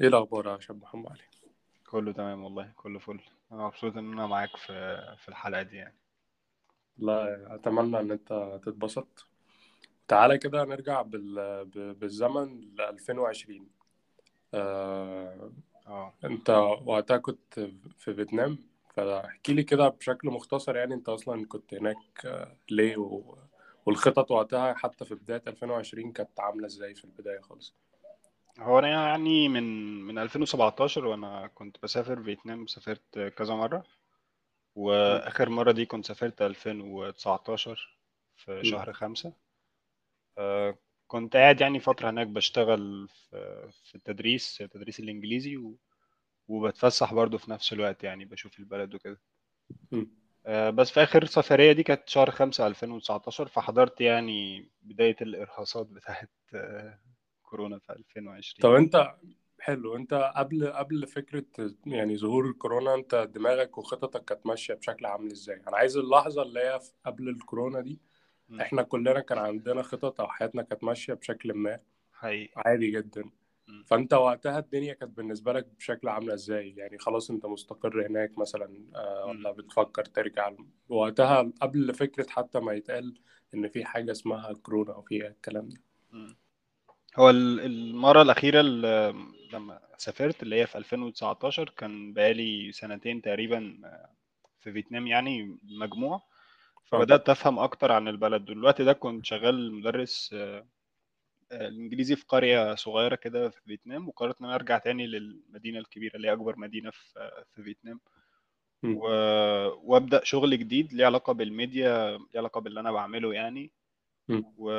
إيه الاخبار يا شاب محمد علي؟ كله تمام والله كله فل. أنا مبسوط إن أنا معاك في في الحلقة دي يعني. لا أتمنى إن أنت تتبسط. تعالى كده نرجع بال... ب- بالزمن ل 2020 آه... آه. أنت وقتها كنت في فيتنام فاحكي لي كده بشكل مختصر يعني أنت أصلا كنت هناك آه، ليه و... والخطط وقتها حتى في بداية 2020 كانت عاملة إزاي في البداية خالص؟ هو أنا يعني من من 2017 وأنا كنت بسافر فيتنام سافرت كذا مرة. م- وآخر مرة دي كنت سافرت 2019 في شهر خمسة. آه، كنت قاعد يعني فترة هناك بشتغل في في التدريس تدريس الإنجليزي و- وبتفسح برضو في نفس الوقت يعني بشوف البلد وكده. آه، بس في آخر سفرية دي كانت شهر خمسة 2019 فحضرت يعني بداية الإرهاصات بتاعت آه، كورونا في 2020 طب انت حلو انت قبل قبل فكرة يعني ظهور الكورونا انت دماغك وخططك كانت ماشية بشكل عامل إزاي أنا عايز اللحظة اللي هي قبل الكورونا دي مم. إحنا كلنا كان عندنا خطط أو حياتنا كانت ماشية بشكل ما حقيقي عادي جدا مم. فانت وقتها الدنيا كانت بالنسبة لك بشكل عاملة إزاي يعني خلاص انت مستقر هناك مثلا آه،. ولا بتفكر ترجع وقتها قبل فكرة حتى ما يتقال إن في حاجة اسمها كورونا أو في الكلام ده مم. هو ال- المرة الأخيرة اللي لما سافرت اللي هي في 2019 كان بقالي سنتين تقريبا آه، في فيتنام يعني مجموع. آه فبدأت أفهم أكتر عن البلد. والوقت ده كنت شغال مدرس آه، آه، الإنجليزي في قرية صغيرة كده في فيتنام وقررت إن أنا أرجع تاني للمدينة الكبيرة اللي هي أكبر مدينة في آه، في فيتنام. و... وأبدأ شغل جديد ليه علاقة بالميديا ليه علاقة باللي أنا بعمله يعني. و...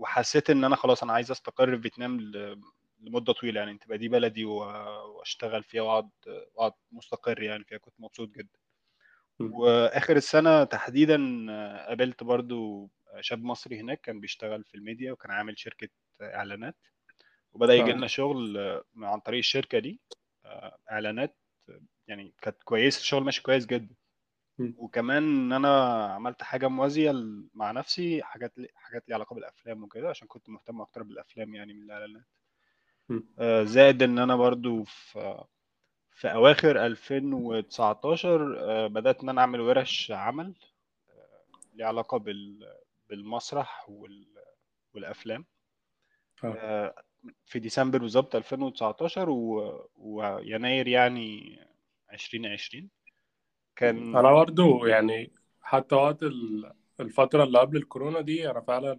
وحسيت إن أنا خلاص أنا عايز أستقر في فيتنام ل... لمدة طويلة يعني تبقى دي بلدي و... وأشتغل فيها وأقعد وأقعد مستقر يعني فيها كنت مبسوط جدا. وآخر السنة تحديدا قابلت برضو شاب مصري هناك كان بيشتغل في الميديا وكان عامل شركة إعلانات. وبدأ يجي لنا شغل عن طريق الشركة دي. آه، إعلانات يعني كانت كويس الشغل ماشي كويس جدا. وكمان إن أنا عملت حاجة موازية ل- مع نفسي حاجات لي حاجات ليها علاقة بالأفلام وكده عشان كنت مهتم أكتر بالأفلام يعني من الإعلانات. آه، زائد إن أنا برضو في في أواخر 2019 آه، بدأت إن أنا أعمل ورش عمل ليها علاقة بال بالمسرح وال والأفلام. آه. آه، في ديسمبر بالظبط 2019 و... ويناير يعني 2020 كان أنا برضو يعني حتى وقت ال- الفترة اللي قبل الكورونا دي أنا فعلا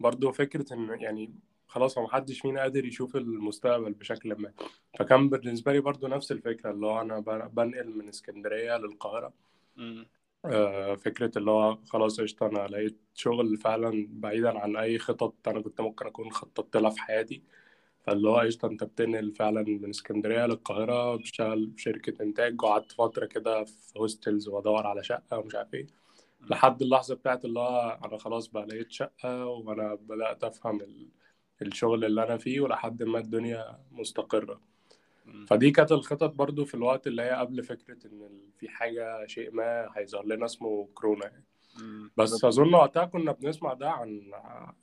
برضو فكرة إن يعني خلاص هو محدش فينا قادر يشوف المستقبل بشكل ما. فكان بالنسبة لي برضو نفس الفكرة اللي هو أنا بن- بنقل من اسكندرية للقاهرة. مم. آه، فكرة اللي هو خلاص قشطة أنا لقيت شغل فعلا بعيدا عن أي خطط أنا كنت ممكن أكون خططت لها في حياتي. فاللي هو قشطة أنت بتنقل فعلا من اسكندرية للقاهرة بشتغل في شركة إنتاج وقعدت فترة كده في هوستلز وأدور على شقة ومش عارف إيه مم. لحد اللحظة بتاعت اللي هو أنا خلاص بقى لقيت شقة وأنا بدأت أفهم ال- الشغل اللي أنا فيه ولحد ما الدنيا مستقرة. فدي كانت الخطط برضو في الوقت اللي هي قبل فكرة إن في حاجة شيء ما هيظهر لنا اسمه كورونا يعني. بس أظن وقتها كنا بنسمع ده عن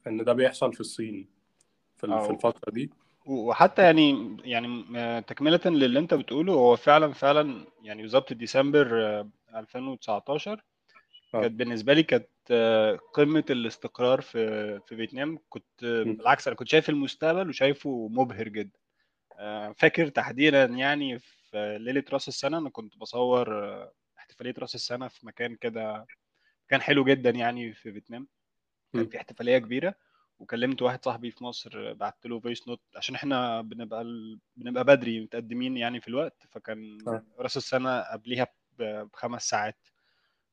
إن ده بيحصل في الصين في في الفترة دي وحتى يعني يعني آه، تكملة للي انت بتقوله هو فعلا فعلا يعني بالظبط ديسمبر آه، 2019 آه. كانت بالنسبة لي كانت آه، قمة الاستقرار في في فيتنام. كنت آه، بالعكس أنا كنت شايف المستقبل وشايفه مبهر جدا. آه، فاكر تحديدا يعني في ليلة رأس السنة أنا كنت بصور آه، احتفالية رأس السنة في مكان كده كان حلو جدا يعني في فيتنام. كان في احتفالية كبيرة. وكلمت واحد صاحبي في مصر بعت له voice note عشان إحنا بنبقى ال... بنبقى بدري متقدمين يعني في الوقت فكان آه. راس السنة قبليها بخمس ساعات.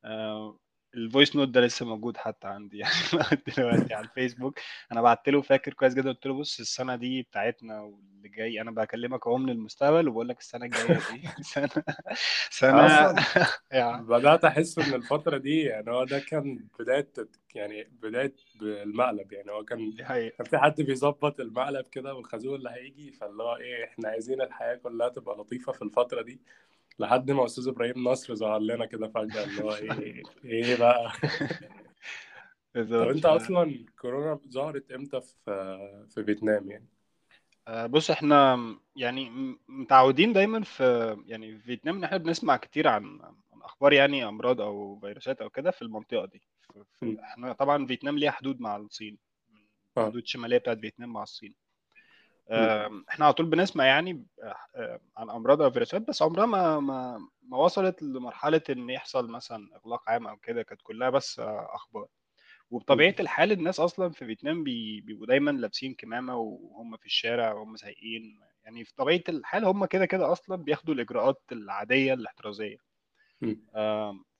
آه، ال voice note ده لسه موجود حتى عندي يعني دلوقتي على الفيسبوك. أنا بعت له فاكر كويس جدا قلت له بص السنة دي بتاعتنا واللي جاي أنا بكلمك أهو من المستقبل وبقول لك السنة الجاية دي سنة سنة أصلا يعني بدأت أحس إن الفترة دي يعني هو ده كان بداية يعني بداية المقلب يعني هو كان كان في حد بيظبط المقلب كده والخازوق اللي هيجي فاللي هو إيه إحنا عايزين الحياة كلها تبقى لطيفة في الفترة دي. لحد ما أستاذ إبراهيم نصر ظهر لنا كده فجأة اللي هو إيه إيه بقى؟ طب أنت أصلا كورونا ظهرت إمتى في في فيتنام يعني؟ آه، بص إحنا يعني متعودين دايما في يعني في فيتنام إن إحنا بنسمع كتير عن عن أخبار يعني أمراض أو فيروسات أو كده في المنطقة دي. ف- ف- مم. إحنا طبعا فيتنام ليها حدود مع الصين الحدود الشماليه بتاعت فيتنام مع الصين. إحنا على طول بنسمع يعني عن أمراض أو فيروسات بس عمرها ما ما ما وصلت لمرحلة إن يحصل مثلا إغلاق عام أو كده كانت كلها بس آه، أخبار. وبطبيعة الحال الناس أصلا في فيتنام بي- بيبقوا دايما لابسين كمامة وهم في الشارع وهم سايقين. يعني في طبيعة الحال هم كده كده أصلا بياخدوا الإجراءات العادية الاحترازية.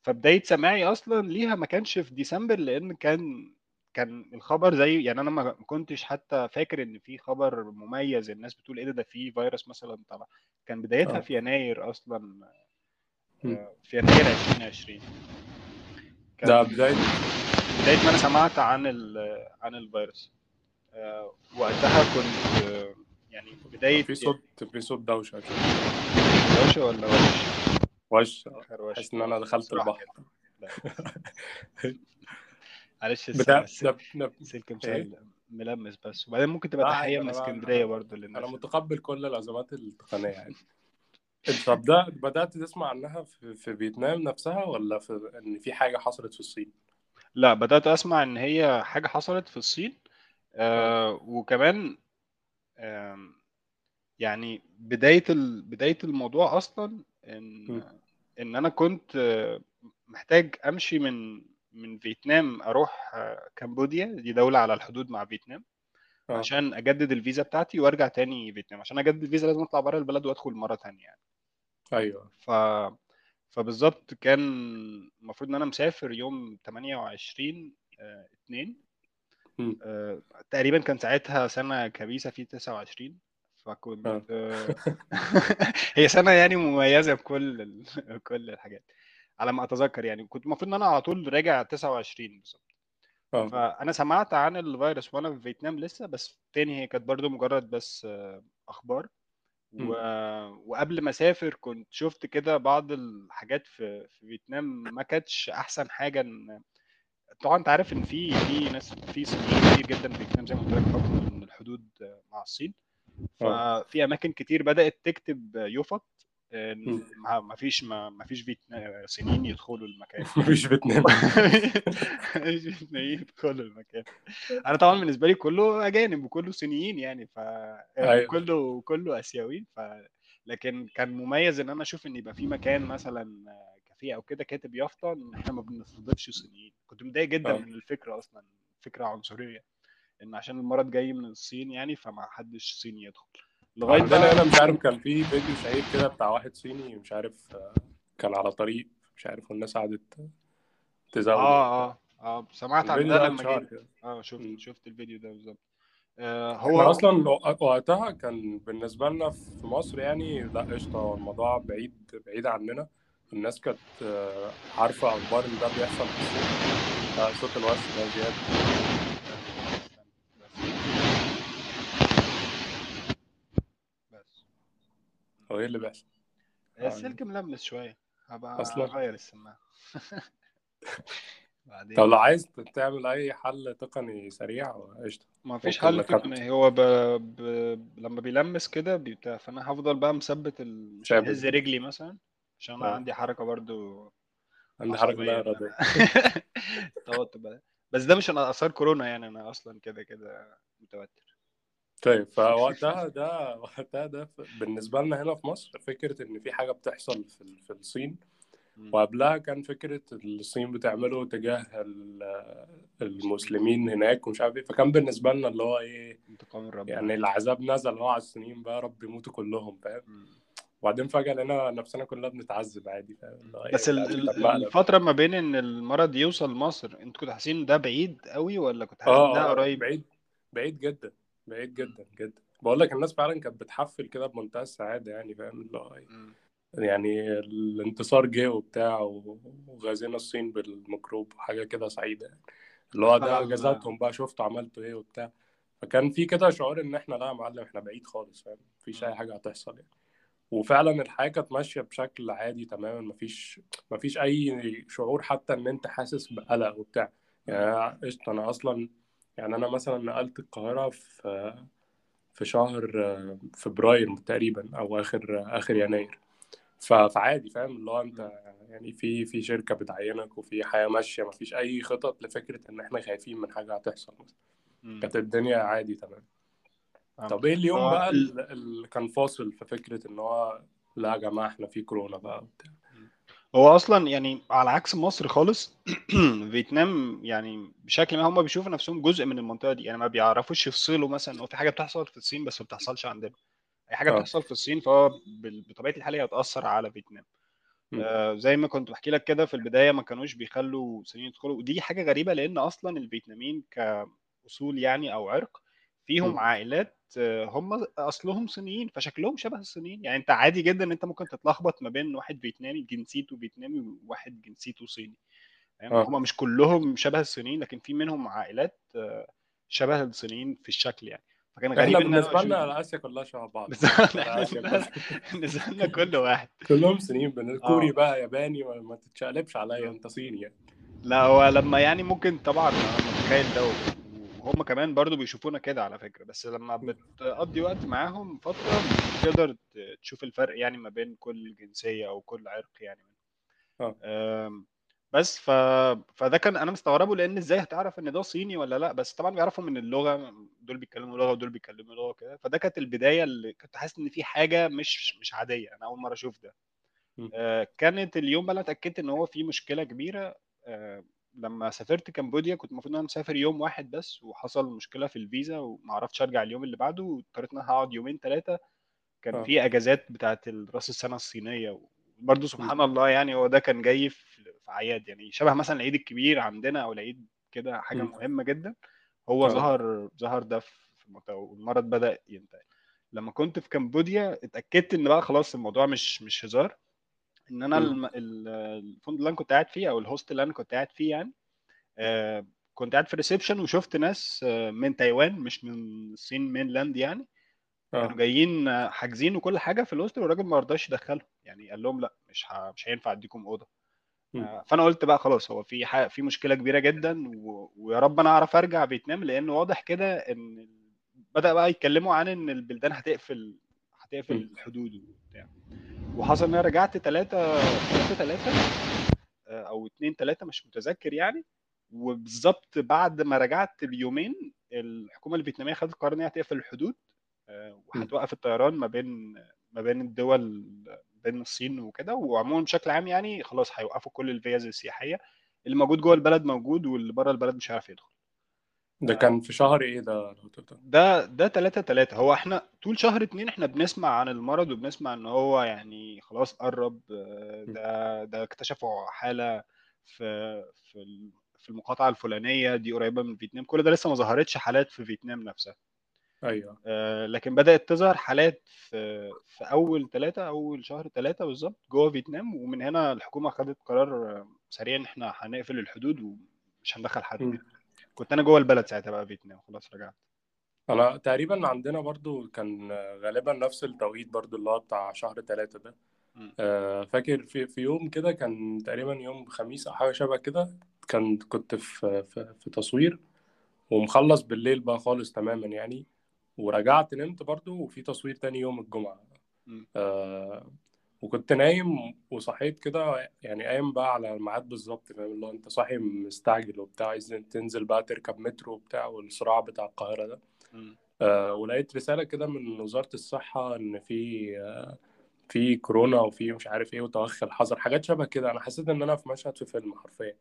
فبداية سماعي أصلا ليها ما كانش في ديسمبر لأن كان كان الخبر زي يعني أنا ما كنتش حتى فاكر إن في خبر مميز الناس بتقول إيه ده ده في فيروس مثلا طلع. كان بدايتها آه. في يناير أصلا. آه، في يناير 2020 ده كان بداية؟ بداية ما أنا سمعت عن عن الفيروس. آه، وقتها كنت آه، يعني بداية في صوت في صوت دوشة كده. دوشة ولا وش؟ وش. حاسس إن أنا دخلت البحر. معلش بدا إيه؟ مشل ملمس بس وبعدين ممكن تبقى تحية من اسكندرية أنا للناس متقبل كل الأزمات التقنية يعني طب ده بدأت تسمع عنها في, في فيتنام نفسها ولا في إن في حاجة حصلت في الصين؟ لا بدأت أسمع إن هي حاجة حصلت في الصين آه وكمان آم، يعني بداية ال... بداية الموضوع أصلا ان. إن أنا كنت آه، محتاج أمشي من من فيتنام أروح آه، كمبوديا دي دولة على الحدود مع فيتنام آه. عشان أجدد الفيزا بتاعتي وأرجع تاني فيتنام عشان أجدد الفيزا لازم أطلع بره البلد وأدخل مرة تانية يعني. أيوه. ف فبالظبط كان المفروض إن أنا مسافر يوم 28 آه، 2 مم. آه، تقريبا كان ساعتها سنة كبيسة في 29 فكنت آه، هي سنة يعني مميزة بكل ال... كل الحاجات. على ما أتذكر يعني كنت المفروض إن أنا على طول راجع 29 بالظبط. آه. فأنا سمعت عن الفيروس وأنا في فيتنام لسه بس تاني هي كانت برضو مجرد بس آه، أخبار. و... وقبل ما أسافر كنت شفت كده بعض الحاجات في في فيتنام ما كانتش أحسن حاجة إن طبعا أنت عارف إن في في ناس في صينيين كتير جدا في فيتنام زي ما قلت لك بحكم الحدود مع الصين. ففي أماكن كتير بدأت تكتب مم. ما ما فيش ما ما فيش صينيين يدخلوا المكان. مفيش فيتنام. مفيش فيتناميين يدخلوا المكان. أنا طبعا بالنسبة لي كله أجانب وكله صينيين يعني ف أيوه. وكله كله آسيويين ف لكن كان مميز إن أنا أشوف إن يبقى في مكان مثلا كافيه أو كده كاتب يافطة إن إحنا ما بنستضيفش صينيين. كنت متضايق جدا من الفكرة أصلا فكرة عنصرية. إن عشان المرض جاي من الصين يعني فما حدش صيني يدخل. لغاية عندنا بقى هنا مش عارف كان في فيديو شهير كده بتاع واحد صيني مش عارف آه، كان على طريق مش عارف والناس قعدت تزاوله آه آه آه سمعت عن ده ده لما جيت. آه شفت. شفت الفيديو ده بالظبط. آه هو أصلا وقتها كان بالنسبة لنا في مصر يعني لا قشطة الموضوع بعيد بعيد عننا. الناس كانت آه، عارفة أخبار إن ده بيحصل في الصين. لا صوت الوش ده زيادة بس هو إيه اللي بيحصل؟ آه، السلك ملمس شوية. هبقى أصلا. اغير السماعة. طب بعدين لو عايز تعمل أي حل تقني سريع قشطة. ما فيش حل تقني. هو ب... ب... لما بيلمس كده بيبتاع فأنا هفضل بقى مثبت ال... مش ههز كده رجلي مثلا عشان أنا آه. عندي حركة برضو عندي حركة لا إرادية. توتر بس ده مش أنا آثار كورونا يعني أنا أصلا كده كده متوتر. طيب فوقتها ده وقتها ده بالنسبة لنا هنا في مصر فكرة إن في حاجة بتحصل في في الصين. وقبلها كان فكرة الصين بتعمله تجاه ال- المسلمين هناك ومش عارف إيه فكان بالنسبة لنا اللي هو انتقام ربنا يعني العذاب نزل هو على الصينيين بقى رب يموتوا كلهم فاهم. وبعدين فجأة لقينا نفسنا كلنا بنتعذب عادي بس إيه ال- مقلب الفترة ما بين إن المرض يوصل مصر انت كنت حاسين ده بعيد قوي ولا كنت حاسين ده آه آه قريب؟ بعيد بعيد جدا. بعيد. جدا جدا. بقول لك الناس فعلا كانت بتحفل كده بمنتهى السعادة يعني فاهم؟ اللي هو إيه. يعني الانتصار جه وبتاع وغازينا الصين بالميكروب وحاجة كده سعيدة يعني. اللي هو ده جزاتهم بقى شفتوا عملتوا إيه وبتاع. فكان في كده شعور إن إحنا لا يا معلم إحنا بعيد خالص فاهم؟ مفيش أي مم. حاجة هتحصل يعني. وفعلا الحياة كانت ماشية بشكل عادي تماما مفيش مفيش أي شعور حتى إن أنت حاسس بقلق وبتاع. يعني قشطة أنا أصلا يعني أنا مثلا نقلت القاهرة في في شهر فبراير تقريبا أو آخر آخر يناير. فعادي فاهم؟ اللي هو أنت يعني في في شركة بتعينك وفي حياة ماشية مفيش أي خطط لفكرة إن إحنا خايفين من حاجة هتحصل مثلا. كانت الدنيا عادي تمام. طب إيه اليوم بقى ال- ال- اللي كان فاصل في فكرة إن هو لا يا جماعة إحنا في كورونا بقى وبتاع؟ هو أصلا يعني على عكس مصر خالص فيتنام يعني بشكل ما هم بيشوفوا نفسهم جزء من المنطقة دي. يعني ما بيعرفوش يفصلوا مثلا هو في حاجة بتحصل في الصين بس ما بتحصلش عندنا. أي حاجة آه. بتحصل في الصين فهو بطبيعة الحال هي هتأثر على فيتنام. آه، زي ما كنت بحكي لك كده في البداية ما كانوش بيخلوا صينيين يدخلوا. ودي حاجة غريبة لأن أصلا الفيتناميين كأصول يعني أو عرق فيهم م- عائلات آه، هم أصلهم صينيين فشكلهم شبه الصينيين. يعني أنت عادي جدا إن أنت ممكن تتلخبط ما بين واحد فيتنامي جنسيته فيتنامي وواحد جنسيته صيني آه. هم مش كلهم شبه الصينيين لكن في منهم عائلات آه، شبه الصينيين في الشكل يعني. فكان إحنا غريب إن أنا بالنسبة لنا آسيا كلها شبه بعض. بالنسبة إحنا لنا كل واحد. كلهم صينيين بن- كوري بقى ياباني ما تتشقلبش عليا أنت صيني يعني. لا هو لما يعني ممكن طبعا أنا متخيل ده وهم كمان برضو بيشوفونا كده على فكرة بس لما بتقضي وقت معاهم فترة تقدر تشوف الفرق يعني ما بين كل جنسية أو كل عرق يعني. آه. بس ف... فده كان أنا مستغربه لأن إزاي هتعرف إن ده صيني ولا لأ؟ بس طبعا بيعرفوا من اللغة دول بيتكلموا لغة ودول بيتكلموا لغة كده فده كانت البداية اللي كنت حاسس إن في حاجة مش مش عادية أنا أول مرة أشوف ده. آه، كانت اليوم بقى أنا اتأكدت إن هو في مشكلة كبيرة آه، لما سافرت كمبوديا كنت المفروض إن أنا مسافر يوم واحد بس وحصل مشكلة في الفيزا وما عرفتش أرجع اليوم اللي بعده واضطريت إن أنا هقعد يومين ثلاثة كان آه. في أجازات بتاعة راس السنة الصينية وبرضه م- سبحان الله يعني هو ده كان جاي في اعياد يعني شبه مثلا العيد الكبير عندنا أو العيد كده حاجة م- مهمة جدا. هو آه. ظهر ظهر ده في المنطقة، والمرض بدأ ينتقل. لما كنت في كمبوديا اتأكدت إن بقى خلاص الموضوع مش مش هزار. إن أنا الم... ال- الفندق اللي أنا كنت قاعد فيه أو ال hostel اللي أنا كنت قاعد فيه يعني آه، كنت قاعد في ال reception وشفت ناس آه، من تايوان مش من الصين mainland يعني. كانوا آه جايين آه، حاجزين وكل حاجة في ال hostel والراجل ما رضاش يدخلهم. يعني قال لهم لأ مش ه... مش هينفع أديكم أوضة. آه، فأنا قلت بقى خلاص هو في ح... في مشكلة كبيرة جدا و... ويا رب أنا أعرف أرجع فيتنام لأن واضح كده إن بدأ بقى يتكلموا عن إن البلدان هتقفل هتقفل م- الحدود وبتاع. وحصل إن أنا رجعت ثلاثة ثلاثة ثلاثة أو اتنين ثلاثة مش متذكر يعني. وبالظبط بعد ما رجعت بيومين الحكومة الفيتنامية خدت قرار إن هي هتقفل الحدود آه، وهتوقف الطيران ما بين ما بين الدول بين الصين وكده. وعموما بشكل عام يعني خلاص هيوقفوا كل الفيز السياحية. اللي موجود جوه البلد موجود واللي بره البلد مش هيعرف يدخل. ده كان في شهر إيه ده؟ لو تقدر ده ده 3 3 هو إحنا طول شهر اتنين إحنا بنسمع عن المرض وبنسمع إن هو يعني خلاص قرب. آه، ده ده اكتشفوا حالة في في ال- في المقاطعة الفلانية دي قريبة من فيتنام. كل ده لسه ما ظهرتش حالات في فيتنام نفسها. أيوه. آه، لكن بدأت تظهر حالات في في أول ثلاثة أول شهر ثلاثة بالظبط جوه فيتنام. ومن هنا الحكومة خدت قرار آه، سريع إن إحنا هنقفل الحدود ومش هندخل حد. كنت أنا جوه البلد ساعتها بقى فيتنام خلاص رجعت أنا تقريبا عندنا برضو كان غالبا نفس التوقيت برضو اللي هو بتاع شهر ثلاثة ده. آه، فاكر في في يوم كده كان تقريبا يوم خميس أو حاجة شبه كده كان كنت في في, في تصوير ومخلص بالليل بقى خالص تماما يعني ورجعت نمت برضو وفي تصوير تاني يوم الجمعة م. آه وكنت نايم وصحيت كده يعني قايم بقى على الميعاد بالظبط فاهم اللي هو أنت صاحي مستعجل وبتاع عايز تنزل بقى تركب مترو وبتاع والصراع بتاع القاهرة ده م. آه ولقيت رسالة كده من وزارة الصحة إن في آه في كورونا وفي مش عارف إيه وتوخي الحذر حاجات شبه كده أنا حسيت إن أنا في مشهد في فيلم حرفيا.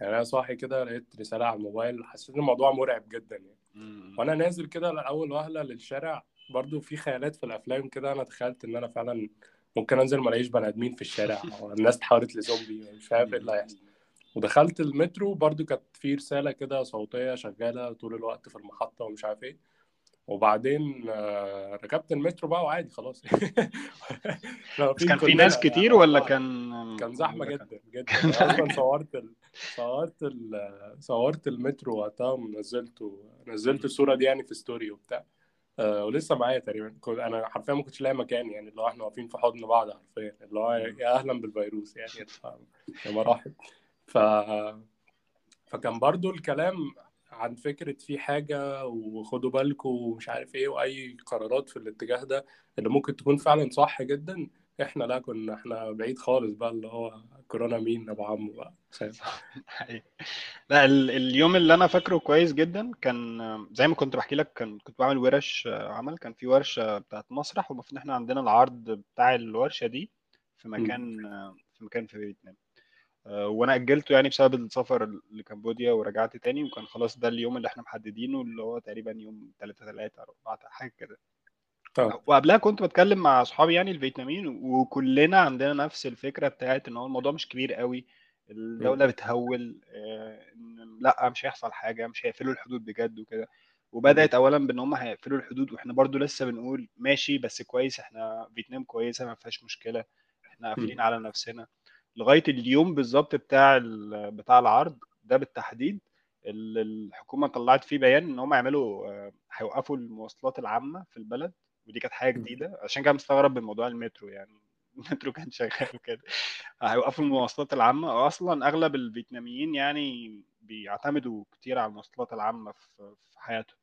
يعني أنا صاحي كده لقيت رسالة على الموبايل حسيت إن الموضوع مرعب جدا يعني م. وأنا نازل كده لأول وهلة للشارع برضو في خيالات في الأفلام كده أنا تخيلت إن أنا فعلا ممكن أنزل ما الاقيش بني آدمين في الشارع الناس اتحولت لزومبي مش عارف إيه اللي هيحصل. ودخلت المترو برضو كانت في رسالة كده صوتية شغالة طول الوقت في المحطة ومش عارف إيه. وبعدين آه، ركبت المترو بقى وعادي خلاص. بس كان في ناس كتير ولا بعض كان كان كان؟ جدا جدا. زحمة صورت ال... صورت ال... صورت المترو وقتها ونزلته نزلت الصورة دي يعني في story وبتاع. آه، ولسه معايا تقريبا. أنا حرفيا ما كنتش لاقي مكان يعني اللي هو إحنا واقفين في حضن بعض حرفيا. اللي هو يا أهلا بالفيروس يعني يا مراحل. ف فكان برضو الكلام عن فكرة في حاجة وخدوا بالكم ومش عارف إيه وأي قرارات في الاتجاه ده اللي ممكن تكون فعلا صح جدا. إحنا لا كنا إحنا بعيد خالص بقى اللي هو كورونا مين أبو عمو بقى فاهم. لا ال- اليوم اللي أنا فاكره كويس جدا كان زي ما كنت بحكي لك كان كنت بعمل ورش عمل كان في ورشة بتاعت مسرح والمفروض إن إحنا عندنا العرض بتاع الورشة دي في. مكان في مكان في فيتنام آه، وأنا أجلته يعني بسبب السفر لكمبوديا ورجعت تاني وكان خلاص ده اليوم اللي إحنا محددينه اللي هو تقريبا يوم 3 3 4 حاجة كده وقبلها كنت بتكلم مع أصحابي يعني الفيتناميين وكلنا عندنا نفس الفكرة بتاعت إن هو الموضوع مش كبير قوي. الدولة بتهول آه، لأ مش هيحصل حاجة مش هيقفلوا الحدود بجد وكده وبدأت. اولا بإن هم هيقفلوا الحدود وإحنا برضو لسه بنقول ماشي بس كويس إحنا فيتنام كويسة ما فيهاش مشكلة إحنا. قافلين على نفسنا لغاية اليوم بالظبط بتاع بتاع العرض ده بالتحديد ال- الحكومة طلعت فيه بيان إن هم يعملوا آه، هيوقفوا المواصلات العامة في البلد ودي كانت حاجة. جديدة عشان كده مستغرب من موضوع المترو يعني المترو كان شغال وكده هيوقفوا المواصلات العامة أصلا أغلب الفيتناميين يعني بيعتمدوا كتير على المواصلات العامة في حياتهم.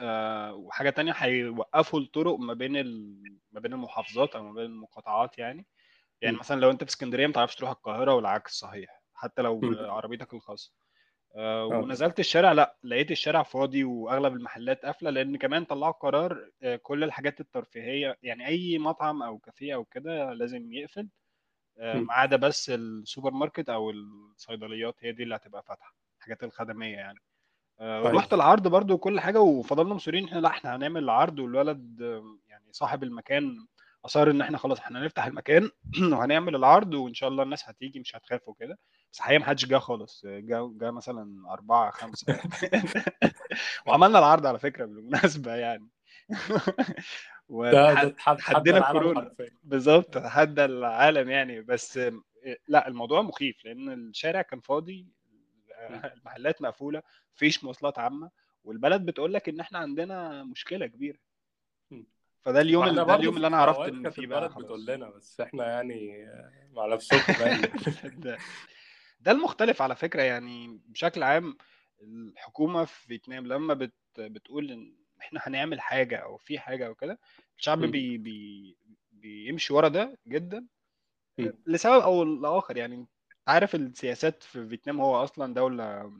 آه، وحاجة تانية هيوقفوا الطرق ما بين ال... ما بين المحافظات أو ما بين المقاطعات يعني يعني م. مثلا لو أنت في اسكندرية ما تعرفش تروح القاهرة والعكس صحيح حتى لو م. بعربيتك الخاصة آه، آه. ونزلت الشارع لا لقيت الشارع فاضي وأغلب المحلات قافلة لأن كمان طلعوا قرار آه، كل الحاجات الترفيهية يعني أي مطعم أو كافيه أو كده لازم يقفل آه،. ما عدا بس السوبر ماركت أو الصيدليات هي دي اللي هتبقى فاتحة الحاجات الخدمية يعني. آه، أيوه رحت العرض برضو وكل حاجة وفضلنا مصرين إحنا لا إحنا هنعمل العرض والولد آه، يعني صاحب المكان اصر إن إحنا خلاص إحنا هنفتح المكان وهنعمل العرض وإن شاء الله الناس هتيجي مش هتخاف وكده. بس الحقيقة ما حدش جه خالص. جا جا مثلا أربعة خمسة. وعملنا العرض على فكرة بالمناسبة يعني. العالم الكورونا بالظبط تحدى العالم يعني. بس لا الموضوع مخيف لأن الشارع كان فاضي. المحلات مقفولة مفيش مواصلات عامة والبلد بتقول لك إن إحنا عندنا مشكلة كبيرة. م. فده اليوم ده اليوم اللي في أنا عرفت كانت فيه بقى بتقول لنا بس إحنا يعني مع نفسكم ده ده المختلف على فكرة يعني بشكل عام الحكومة في فيتنام لما بت بتقول إن إحنا هنعمل حاجة أو في حاجة أو كده الشعب م. بي بي بيمشي ورا ده جدا م. لسبب أو لآخر يعني عارف السياسات في فيتنام هو أصلا دولة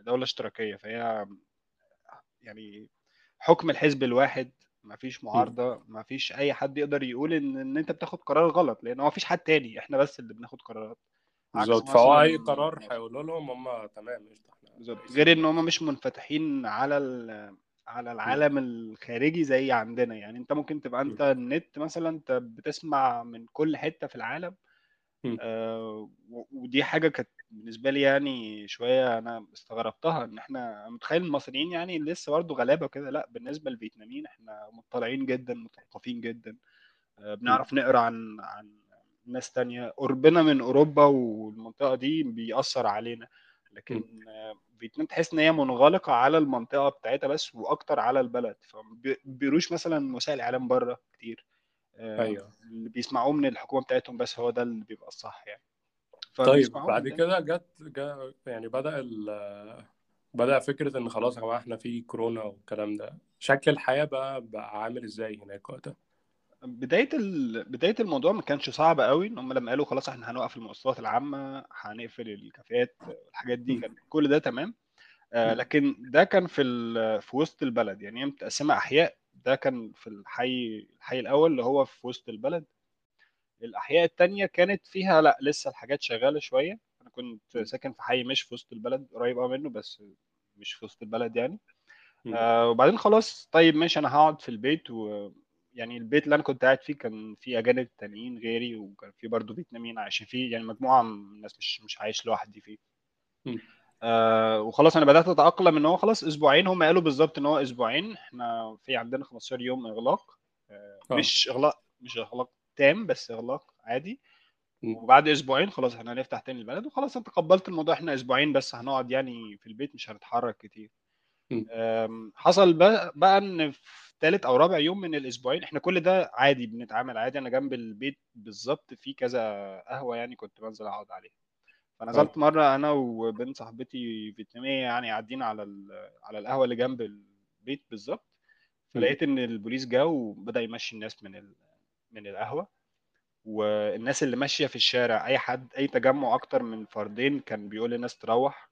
دولة اشتراكية فهي يعني حكم الحزب الواحد ما فيش م. معارضة ما فيش أي حد يقدر يقول إن إن أنت بتاخد قرار غلط لأن هو ما فيش حد تاني إحنا بس اللي بناخد قرارات بالظبط فهو أي قرار هيقولوا لهم هم تمام قشطة إحنا غير إن هم مش منفتحين على ال- على م. العالم الخارجي زي عندنا يعني أنت ممكن تبقى أنت. النت مثلا أنت بتسمع من كل حتة في العالم. آه، ودي حاجة كانت بالنسبة لي يعني شوية أنا استغربتها إن إحنا متخيل المصريين يعني لسه برضه غلابة كده لأ بالنسبة للفيتناميين إحنا مطلعين جدا مثقفين جدا. آه،. بنعرف نقرأ عن عن ناس تانية. قربنا من أوروبا والمنطقة دي بيأثر علينا. لكن فيتنام تحس إن هي منغلقة على المنطقة بتاعتها بس وأكتر على البلد. فبيروش مثلا وسائل إعلام بره كتير. آه، أيوه. اللي بيسمعوه من الحكومة بتاعتهم بس هو ده اللي بيبقى الصح يعني. طيب بعد مننا كده جت جا يعني بدأ ال بدأ فكرة إن خلاص يا إحنا في كورونا والكلام ده شكل الحياة بقى بقى عامل إزاي هناك وقتها؟ بداية ال... بداية الموضوع ما كانش صعب قوي إن هم لما قالوا خلاص إحنا هنوقف المواصلات العامة هنقفل الكافيهات الحاجات دي. كان كل ده تمام آه،. لكن ده كان في ال- في وسط البلد يعني هي متقسمة أحياء ده كان في الحي الحي الأول اللي هو في وسط البلد الأحياء التانية كانت فيها لأ لسه الحاجات شغالة شوية. أنا كنت. ساكن في حي مش في وسط البلد قريب قوي منه بس مش في وسط البلد يعني. آه وبعدين خلاص طيب ماشي أنا هقعد في البيت و يعني البيت اللي أنا كنت قاعد فيه كان فيه أجانب تانيين غيري وكان فيه برضه فيتناميين عايشين فيه. يعني مجموعة من الناس مش مش عايش لوحدي فيه. آه وخلاص أنا بدأت أتأقلم إن هو خلاص أسبوعين هم قالوا بالظبط إن هو أسبوعين. إحنا في عندنا 15 يوم إغلاق. آه آه. مش إغلاق مش إغلاق تام بس اغلاق عادي. وبعد أسبوعين خلاص إحنا هنفتح تاني البلد. وخلاص أنا تقبلت الموضوع إحنا أسبوعين بس هنقعد يعني في البيت مش هنتحرك كتير. حصل بقى, إن في ثالث أو رابع يوم من الأسبوعين إحنا كل ده عادي بنتعامل عادي. أنا جنب البيت بالظبط في كذا قهوة يعني كنت بنزل أقعد عليها. فنزلت مرة أنا وبنت صاحبتي فيتنامية يعني قاعدين على على القهوة اللي جنب البيت بالظبط. فلقيت إن البوليس جه وبدأ يمشي الناس من ال... من القهوة والناس اللي ماشية في الشارع أي حد أي تجمع أكتر من فردين كان بيقول للناس تروح.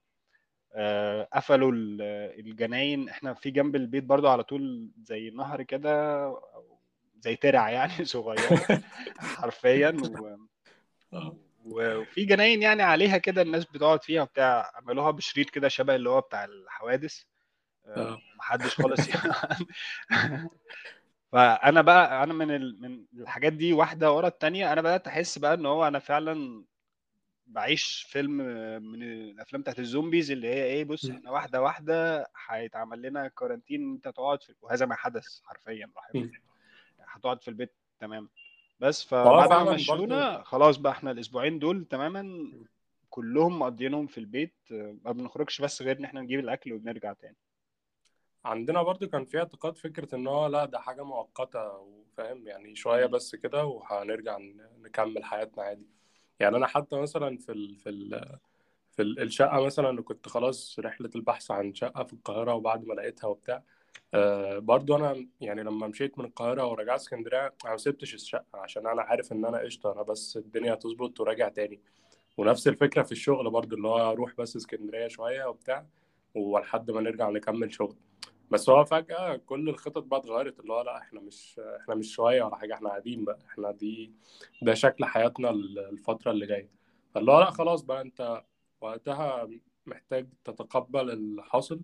آه، قفلوا ال- الجناين. إحنا في جنب البيت برضو على طول زي نهر كده زي ترع يعني صغيره حرفيا. و... آه. وفي جناين يعني عليها كده الناس بتقعد فيها بتاع عملوها بشريط كده شبه اللي هو بتاع الحوادث. آه. محدش خالص يعني فأنا بقى أنا من ال... من الحاجات دي واحدة ورا التانية أنا بدأت أحس بقى إن هو أنا فعلا بعيش فيلم من الأفلام بتاعت الزومبيز اللي هي إيه بص إحنا واحدة واحدة هيتعمل لنا كورنتين أنت تقعد في وهذا ما حدث حرفيا. هتقعد في البيت تمام. بس فبعد ما مشونا خلاص بقى إحنا الأسبوعين دول تماما كلهم مقضيينهم في البيت ما بنخرجش بس غير إن إحنا نجيب الأكل وبنرجع تاني. عندنا برضو كان في اعتقاد فكرة ان هو لا ده حاجة مؤقتة وفاهم يعني شوية. بس كده وهنرجع ن- نكمل حياتنا عادي. يعني أنا حتى مثلا في ال في ال في ال- الشقة مثلا اللي كنت خلاص رحلة البحث عن شقة في القاهرة وبعد ما لقيتها وبتاع آه برضو أنا يعني لما مشيت من القاهرة ورجعت اسكندرية ما سبتش الشقة عشان أنا عارف إن أنا قشطة أنا بس الدنيا هتظبط وراجع تاني. ونفس الفكرة في الشغل برضو اللي هو أروح بس اسكندرية شوية وبتاع ولحد ما نرجع نكمل شغل. بس هو فجأة كل الخطط بقى اتغيرت اللي هو لأ إحنا مش إحنا مش شوية ولا حاجة إحنا قاعدين بقى إحنا دي ده شكل حياتنا الفترة اللي جاية. فاللي هو لأ خلاص بقى أنت وقتها محتاج تتقبل الحاصل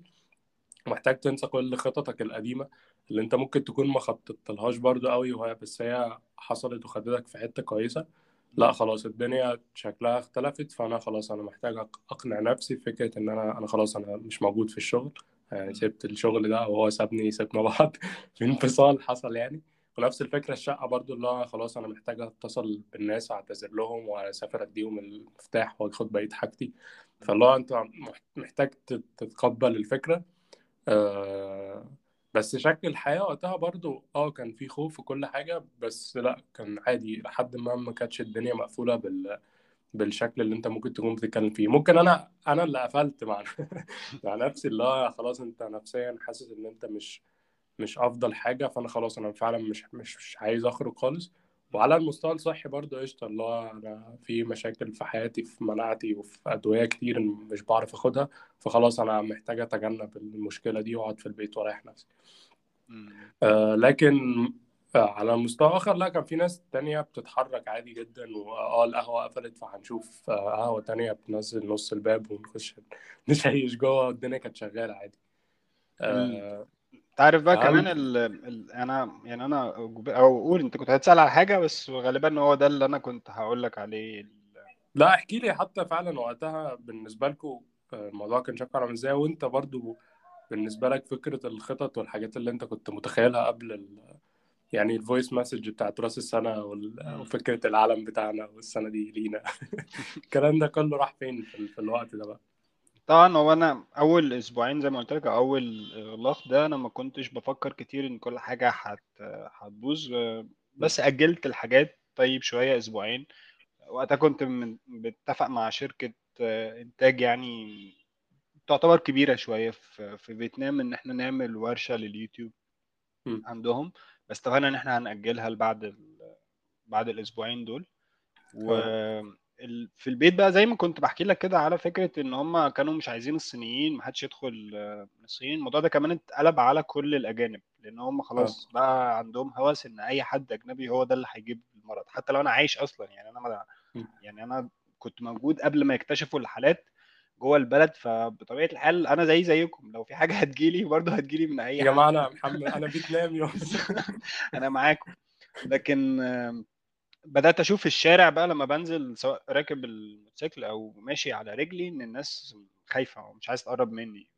محتاج تنسى كل خططك القديمة اللي أنت ممكن تكون ما خططتلهاش برضو قوي وهي بس هي حصلت وخدتك في حتة كويسة. لأ خلاص الدنيا شكلها اختلفت فأنا خلاص أنا محتاج أقنع نفسي بفكرة إن أنا أنا خلاص أنا مش موجود في الشغل. يعني سبت الشغل ده وهو سابني سيبنا بعض في انفصال حصل يعني. ونفس الفكرة الشقة برضو اللي هو خلاص أنا محتاج أتصل بالناس أعتذر لهم وأسافر أديهم المفتاح وأخد بقية حاجتي. فاللي هو مح- محتاج تت- تتقبل الفكرة. آه بس شكل الحياة وقتها برضو آه كان في خوف وكل حاجة بس لأ كان عادي لحد ما ما كانتش الدنيا مقفولة بال بالشكل اللي انت ممكن تكون بتتكلم فيه. ممكن أنا أنا اللي قفلت مع مع نفسي اللي هو خلاص أنت نفسيا حاسس إن أنت مش مش أفضل حاجة فأنا خلاص أنا فعلا مش مش مش عايز أخرج خالص. وعلى المستوى الصحي برضه قشطة اللي هو أنا في مشاكل في حياتي في مناعتي وفي أدوية كتير مش بعرف آخدها. فخلاص أنا محتاج أتجنب المشكلة دي وأقعد في البيت وأريح نفسي. مم. آه لكن على مستوى آخر لا كان في ناس تانية بتتحرك عادي جدا وآه القهوة قفلت فهنشوف آه قهوة تانية بتنزل نص الباب ونخش نشيش جوه والدنيا كانت شغالة عادي. آه تعرف بقى كمان ال... ال... أنا يعني أنا أو قول أنت كنت هتسأل على حاجة بس غالبا هو ده اللي أنا كنت هقول لك عليه. ال- لا احكي لي حتى فعلا وقتها بالنسبة لكم الموضوع كان شكله عامل إزاي وأنت برضو بالنسبة لك فكرة الخطط والحاجات اللي أنت كنت متخيلها قبل ال... يعني ال voice message بتاعت راس. مم. وفكرة العالم بتاعنا والسنة دي لينا الكلام ده كله راح فين في, ال... في الوقت ده بقى طبعا هو أنا أول أسبوعين زي ما قلت لك أول إغلاق ده أنا ما كنتش بفكر كتير إن كل حاجة هت هتبوظ بس أجلت الحاجات طيب شوية أسبوعين وقتها كنت من بتفق مع شركة إنتاج يعني تعتبر كبيرة شوية في في فيتنام إن إحنا نعمل ورشة لليوتيوب م. عندهم بس اتفقنا ان إحنا هنأجلها لبعد ال- بعد الأسبوعين دول. و في البيت بقى زي ما كنت بحكي لك كده على فكرة إن هم كانوا مش عايزين الصينيين محدش يدخل من الصين الموضوع ده كمان اتقلب على كل الأجانب لأن هم خلاص بقى عندهم هوس إن أي حد أجنبي هو ده اللي هيجيب المرض. حتى لو أنا عايش أصلا يعني أنا ما. يعني أنا كنت موجود قبل ما يكتشفوا الحالات جوه البلد فبطبيعة الحال أنا زي زيكم لو في حاجة هتجيلي برضه هتجيلي من أي يا حد. جماعة أنا محمد أنا فيتنامي أنا معاكم. لكن آم، بدأت أشوف في الشارع بقى لما بنزل سواء راكب الموتوسيكل أو ماشي على رجلي إن الناس خايفة ومش عايز تقرب مني.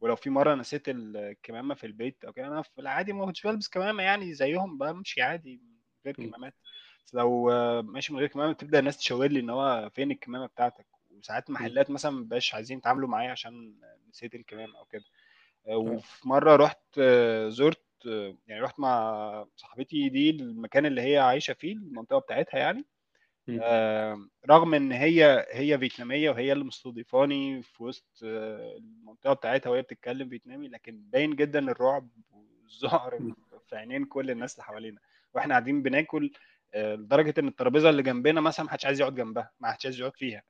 ولو في مرة نسيت الكمامة في البيت أو كده أنا في العادي ما كنتش بلبس كمامة يعني زيهم بمشي عادي من غير. كمامات. لو ماشي من غير كمامة تبدأ الناس تشاور لي إن هو فين الكمامة بتاعتك؟ وساعات م. محلات مثلا مبقاش عايزين يتعاملوا معايا عشان نسيت الكمامة أو كده. آه وفي مرة رحت آه، زرت آه، يعني رحت مع صاحبتي دي المكان اللي هي عايشة فيه المنطقة بتاعتها يعني. رغم إن هي هي فيتنامية وهي اللي مستضيفاني في وسط آه، المنطقة بتاعتها وهي بتتكلم فيتنامي لكن باين جدا الرعب والذعر. في عينين كل الناس اللي حوالينا. وإحنا قاعدين بناكل آه، لدرجة إن الترابيزة اللي جنبنا مثلا ما حدش عايز يقعد جنبها ما حدش عايز يقعد فيها.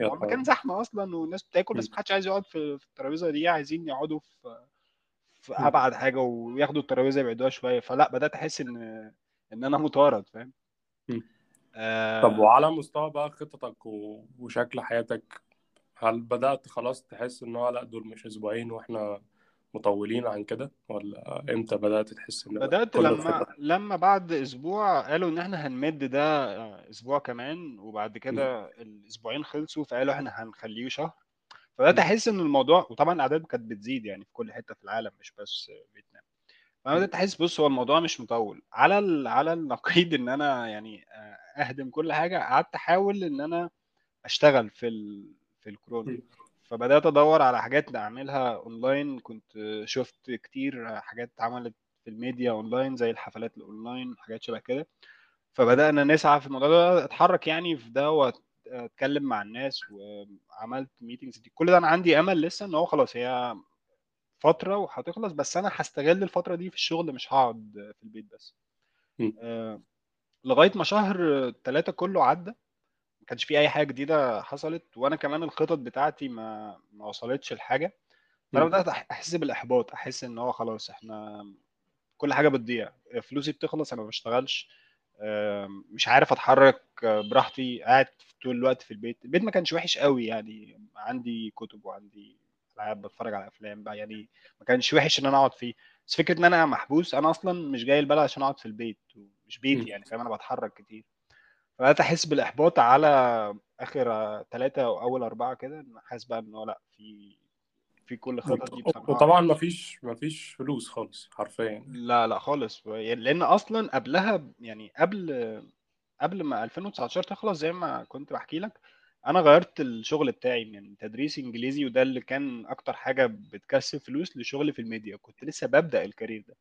هو المكان زحمة أصلا والناس بتاكل بس مم. ما حدش عايز يقعد في في الترابيزة دي عايزين يقعدوا في في. أبعد حاجة وياخدوا الترابيزة يبعدوها شوية فلا بدأت أحس إن إن أنا مطارد فاهم مم. طب آه وعلى مستوى بقى خططك و- وشكل حياتك هل بدأت خلاص تحس إن هو لأ دول مش أسبوعين وإحنا مطولين عن كده ولا إمتى بدأت تحس إن بدأت كل لما الخطط لما بعد أسبوع قالوا إن إحنا هنمد ده أسبوع كمان وبعد. كده الأسبوعين خلصوا فقالوا إحنا هنخليه شهر فبدأت. أحس إن الموضوع وطبعا الأعداد كانت بتزيد يعني في كل حتة في العالم مش بس فيتنام فأنا. بدأت أحس بص هو الموضوع مش مطول على ال... على النقيض إن أنا يعني أهدم كل حاجة قعدت أحاول إن أنا أشتغل في ال... في الكورونا. فبدأت أدور على حاجات أعملها أونلاين كنت شفت كتير حاجات اتعملت في الميديا أونلاين زي الحفلات الأونلاين حاجات شبه كده. فبدأنا نسعى في الموضوع ده. أتحرك يعني في ده وأتكلم مع الناس وعملت meetings دي كل ده أنا عندي أمل لسه إن هو خلاص هي فترة وهتخلص بس أنا هستغل الفترة دي في الشغل مش هقعد في البيت بس. آه، لغاية ما شهر ثلاثة كله عدى. كانش في أي حاجة جديدة حصلت وأنا كمان الخطط بتاعتي ما ما وصلتش لحاجة. فأنا. بدأت أحس بالإحباط أحس إن هو خلاص إحنا كل حاجة بتضيع. فلوسي بتخلص أنا ما بشتغلش. مش عارف أتحرك براحتي. قاعد طول الوقت في البيت. البيت ما كانش وحش قوي يعني. عندي كتب وعندي ألعاب بتفرج على أفلام بقى يعني ما كانش وحش إن أنا أقعد فيه. بس فكرة إن أنا محبوس أنا أصلا مش جاي البلد عشان أقعد في البيت مش بيتي. يعني فاهم؟ أنا بتحرك كتير. فبدات أحس بالإحباط على آخر ثلاثة أو أول أربعة كده حاسس بقى ان هو لأ في في كل الخطط دي بصراحة. وطبعا مفيش مفيش فلوس خالص حرفيا. لا لا خالص. لأن أصلا قبلها يعني قبل قبل ما 2019 تخلص زي ما كنت بحكي لك أنا غيرت الشغل بتاعي من تدريس إنجليزي وده اللي كان أكتر حاجة بتكسب فلوس لشغل في الميديا. كنت لسه ببدأ الكارير ده.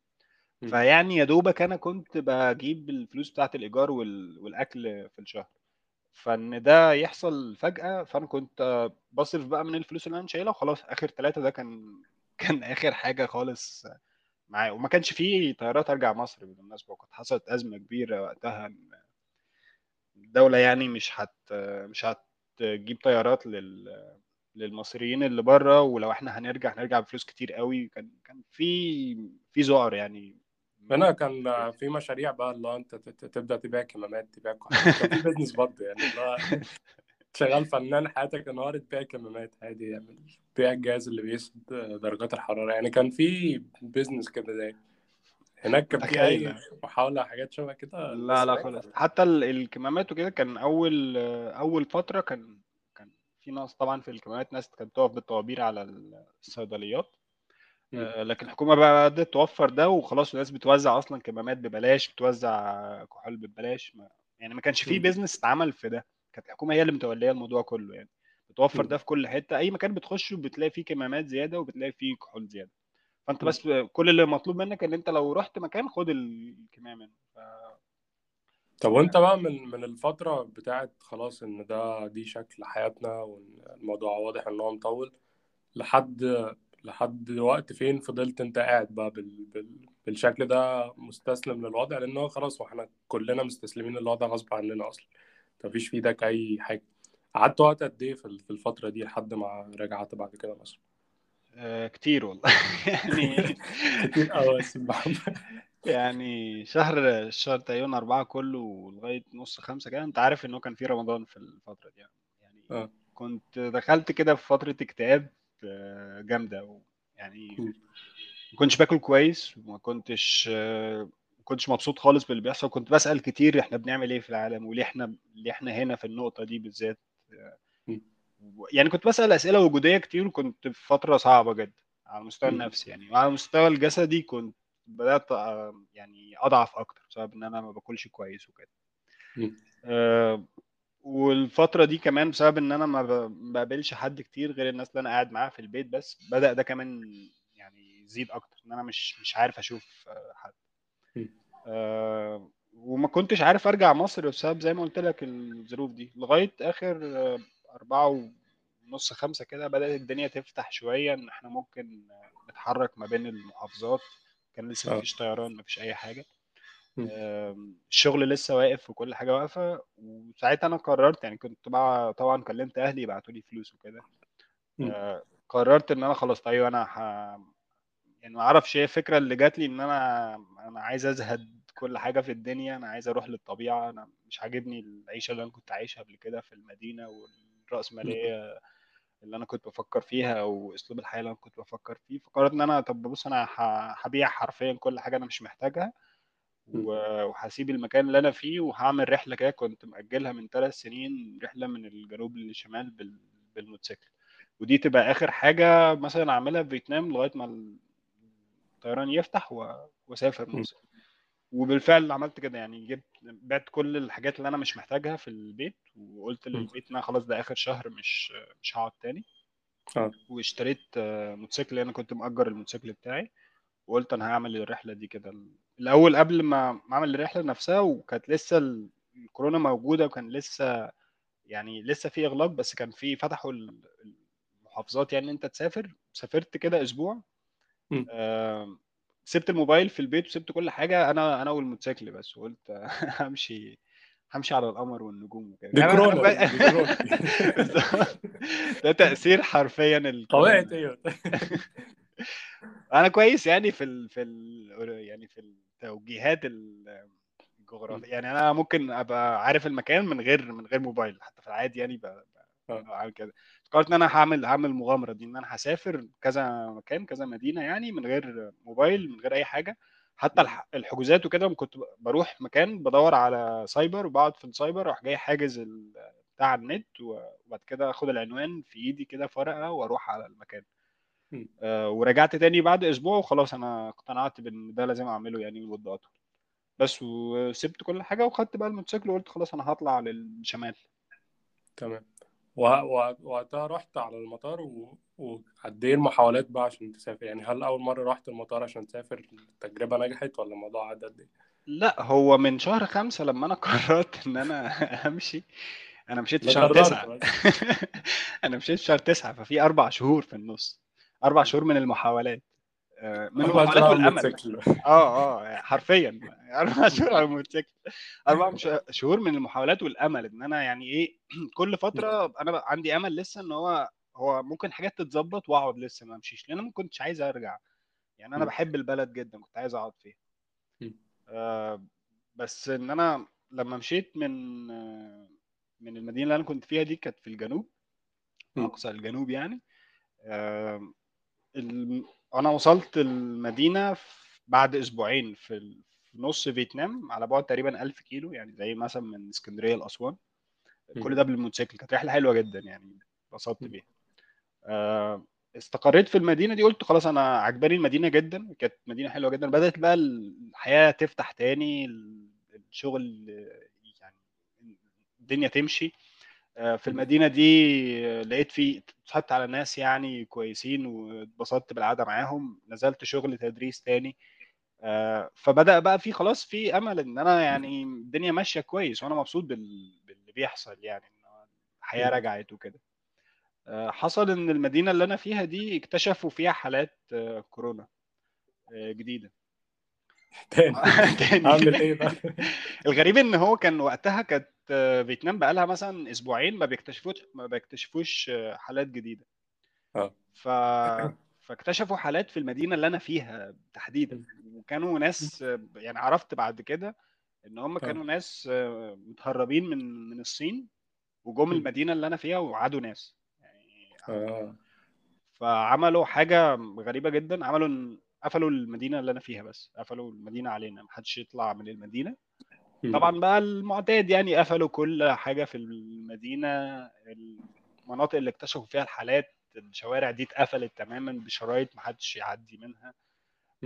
فيعني يا دوبك أنا كنت بجيب الفلوس بتاعت الإيجار وال... والأكل في الشهر. فإن ده يحصل فجأة فأنا كنت بصرف بقى من الفلوس اللي أنا شايلها وخلاص. آخر ثلاثة ده كان كان آخر حاجة خالص معايا. وما كانش فيه طيارات أرجع مصر بالمناسبة وكانت حصلت أزمة كبيرة وقتها إن الدولة يعني مش هت مش هتجيب طيارات لل للمصريين اللي بره. ولو إحنا هنرجع هنرجع بفلوس كتير قوي. كان كان في في ذعر يعني هنا كان في مشاريع بقى اللي أنت تبدأ تبيع كمامات تبيع كحول كان في business برضه يعني شغال فنان حياتك النهار تبيع كمامات عادي يعني. تبيع الجهاز اللي بيقيس درجات الحرارة يعني. كان في business كده زي هناك كان في أي محاولة حاجات شبه كده لا لا خالص. ولا؟ حتى ال- الكمامات وكده كان أول أول فترة كان كان في ناس طبعا في الكمامات ناس كانت تقف بالطوابير على الصيدليات. لكن الحكومة بقى بدأت توفر ده وخلاص الناس بتوزع أصلا كمامات ببلاش بتوزع كحول ببلاش ما يعني ما كانش فيه مم. بيزنس اتعمل في ده كانت الحكومة هي اللي متولية الموضوع كله يعني بتوفر. ده في كل حتة أي مكان بتخشه بتلاقي فيه كمامات زيادة وبتلاقي فيه كحول زيادة فأنت. بس كل اللي مطلوب منك إن أنت لو رحت مكان خد الكمامة ف... طب وأنت بقى من من الفترة بتاعت خلاص إن ده دي شكل حياتنا والموضوع واضح إن هو مطول لحد لحد وقت فين فضلت انت قاعد بقى بال... بال... بالشكل ده مستسلم للوضع؟ لأن هو خلاص وإحنا كلنا مستسلمين للوضع غصب عننا أصلا. مفيش في إيدك أي حاجة. قعدت وقت قد إيه في الفترة دي لحد ما رجعت بعد كده مصر؟ آه، كتير والله. يعني كتير قوي يعني شهر الشهر تقريبا أربعة كله لغاية نص خمسة كده. أنت عارف إنه كان في رمضان في الفترة دي يعني. آه. كنت دخلت كده في فترة اكتئاب. جامدة و- يعني. ما كنتش باكل كويس وما كنتش ما كنتش مبسوط خالص باللي بيحصل كنت بسأل كتير إحنا بنعمل إيه في العالم وليه إحنا ليه إحنا هنا في النقطة دي بالذات. يعني كنت بسأل أسئلة وجودية كتير وكنت في فترة صعبة جدا على المستوى. النفسي يعني وعلى المستوى الجسدي كنت بدأت آه، يعني أضعف أكتر بسبب إن أنا ما باكلش كويس وكده م. آه، والفترة دي كمان بسبب إن أنا ما بقابلش حد كتير غير الناس اللي أنا قاعد معاها في البيت بس بدأ ده كمان يعني يزيد أكتر إن أنا مش مش عارف أشوف آه، حد. آه، وما كنتش عارف أرجع مصر بسبب زي ما قلت لك الظروف دي لغاية آخر آه، أربعة ونص خمسة كده بدأت الدنيا تفتح شوية إن إحنا ممكن آه، نتحرك ما بين المحافظات كان لسه آه مفيش طيران مفيش أي حاجة الشغل لسه واقف وكل حاجة واقفة وساعتها أنا قررت يعني كنت بقى طبعا كلمت أهلي يبعتوا لي فلوس وكده. آه، قررت إن أنا خلاص طيب أنا ح... يعني ما أعرفش إيه الفكرة اللي جات لي إن أنا أنا عايز أزهد كل حاجة في الدنيا أنا عايز أروح للطبيعة أنا مش عاجبني العيشة اللي أنا كنت عايشها قبل كده في المدينة والرأسمالية اللي أنا كنت بفكر فيها أو اسلوب الحياة اللي أنا كنت بفكر فيه. فقررت إن أنا طب بص أنا هبيع حرفيا كل حاجة أنا مش محتاجها. وهسيب المكان اللي أنا فيه وهعمل رحلة كده كنت مأجلها من ثلاث سنين رحلة من الجنوب للشمال بال- بالموتوسيكل. ودي تبقى آخر حاجة مثلا أعملها في فيتنام لغاية ما الطيران يفتح و- وأسافر مصر وبالفعل عملت كده يعني جبت بعت كل الحاجات اللي أنا مش محتاجها في البيت وقلت للبيت إن أنا خلاص ده آخر شهر مش مش هقعد تاني. آه. واشتريت موتوسيكل أنا كنت مأجر الموتوسيكل بتاعي. وقلت أنا هعمل الرحلة دي كده الأول قبل ما أعمل الرحلة نفسها وكانت لسه ال- الكورونا موجودة وكان لسه يعني لسه في إغلاق بس كان في فتحوا ال- المحافظات يعني أنت تسافر. سافرت كده أسبوع. آم، سبت الموبايل في البيت وسبت كل حاجة. أنا أنا والموتوسيكل بس وقلت همشي همشي على القمر والنجوم وكده. ده تأثير حرفيا الكورونا. أيوه أنا كويس يعني في ال... في ال... يعني في التوجيهات ال- م- الجغرافية يعني أنا ممكن ابقى عارف المكان من غير من غير موبايل حتى في العادي يعني بعمل كده. قررت إن أنا هعمل هعمل المغامرة دي إن أنا هسافر كذا مكان كذا مدينة يعني من غير موبايل من غير أي حاجة. حتى الحجوزات وكده كنت بروح مكان بدور على سايبر وبقعد في السايبر أروح جاي حاجز بتاع النت وبعد كده أخد العنوان في إيدي كده في ورقة وأروح على المكان. آه، ورجعت تاني بعد أسبوع وخلاص أنا اقتنعت بإن ده لازم أعمله يعني لمدة أطول. بس وسبت كل حاجة وخدت بقى الموتوسيكل وقلت خلاص أنا هطلع للشمال. تمام. و- و- وقتها رحت على المطار. وقد إيه المحاولات بقى عشان تسافر؟ يعني هل أول مرة رحت المطار عشان تسافر التجربة نجحت ولا الموضوع عدى قد إيه؟ لا هو من شهر خمسة لما أنا قررت إن أنا أمشي أنا مشيت في شهر تسعة. أنا مشيت في شهر تسعة ففي أربع شهور في النص. أربع شهور من المحاولات. آه، من المحاولات والأمل. آه آه حرفيا. أربع شهور على الموتوسيكل. أربع شهور من المحاولات والأمل. إن أنا يعني إيه كل فترة أنا عندي أمل لسه إن هو هو ممكن حاجات تتظبط وأقعد لسه ما أمشيش. لأن أنا ما كنتش عايز أرجع. يعني أنا بحب البلد جدا. كنت عايز أقعد فيها. آه بس إن أنا لما مشيت من من المدينة اللي أنا كنت فيها دي كانت في الجنوب أقصى الجنوب يعني. آه الم... أنا وصلت المدينة بعد أسبوعين في ال- نص فيتنام على بعد تقريبا 1000 كيلو يعني زي مثلا من اسكندرية لأسوان. كل ده بالموتوسيكل. كانت رحلة حلوة جدا يعني اتبسطت بيها. آه، استقريت في المدينة دي قلت خلاص أنا عجباني المدينة جدا كانت مدينة حلوة جدا. بدأت بقى الحياة تفتح تاني ال- الشغل يعني الدنيا تمشي. آه، في م- المدينة دي لقيت في اتصاحبت على ناس يعني كويسين واتبسطت بالقعدة معاهم. نزلت شغل تدريس تاني. آه، فبدأ بقى في خلاص في أمل إن أنا يعني الدنيا ماشية كويس وأنا مبسوط بال- باللي بيحصل يعني إن الحياة. رجعت وكده. آه، حصل إن المدينة اللي أنا فيها دي اكتشفوا فيها حالات آه، كورونا آه، جديدة. تاني. أعمل إيه بقى؟ الغريب إن هو كان وقتها كانت آه، فيتنام بقى لها مثلا أسبوعين ما بيكتشفوش ما بيكتشفوش آه، حالات جديدة. آه. ف فاكتشفوا حالات في المدينة اللي أنا فيها تحديدا. وكانوا ناس آه، يعني عرفت بعد كده إن هم آه. كانوا ناس آه، متهربين من من الصين وجم المدينة اللي أنا فيها وعادوا ناس. يعني فعملوا حاجة غريبة جدا. عملوا قفلوا المدينة اللي أنا فيها بس. قفلوا المدينة علينا. محدش يطلع من المدينة. طبعا بقى المعتاد يعني قفلوا كل حاجة في المدينة المناطق اللي اكتشفوا فيها الحالات الشوارع دي اتقفلت تماما بشرايط محدش يعدي منها.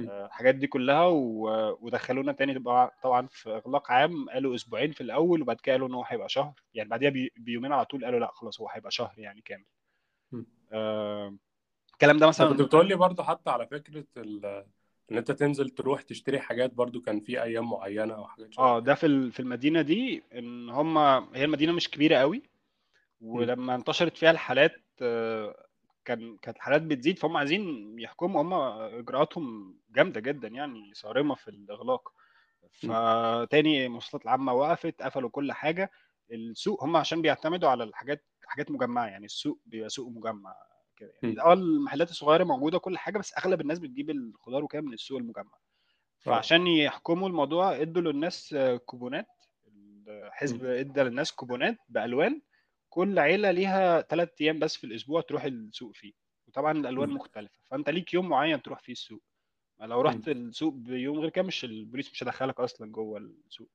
آه، الحاجات دي كلها و- ودخلونا تاني طبعا في إغلاق عام قالوا أسبوعين في الأول وبعد كده قالوا إن هو هيبقى شهر يعني بعديها بي- بيومين على طول قالوا لا خلاص هو هيبقى شهر يعني كامل. آه، الكلام ده أنت كنت مثلا بتقول لي برضه حتى على فكرة ال- إن أنت تنزل تروح تشتري حاجات برضو كان في أيام معينة أو حاجات شبه آه ده في في المدينة دي إن هم هي المدينة مش كبيرة قوي. ولما انتشرت فيها الحالات آه، كان كانت الحالات بتزيد فهم عايزين يحكموا هم إجراءاتهم جامدة جدا يعني صارمة في الإغلاق. فتاني المواصلات العامة وقفت قفلوا كل حاجة السوق هم عشان بيعتمدوا على الحاجات حاجات مجمعة يعني السوق بيبقى سوق مجمع كده يعني. آه المحلات الصغيرة موجودة كل حاجة بس أغلب الناس بتجيب الخضار وكده من السوق المجمع آه فعشان يحكموا الموضوع ادوا للناس آه، كوبونات الحزب. ادى للناس كوبونات بألوان كل عيلة ليها ثلاث أيام بس في الأسبوع تروح السوق فيه وطبعا الألوان مم. مختلفة فأنت ليك يوم معين تروح فيه السوق لو. رحت السوق بيوم غير كده مش البوليس مش هيدخلك أصلا جوه السوق.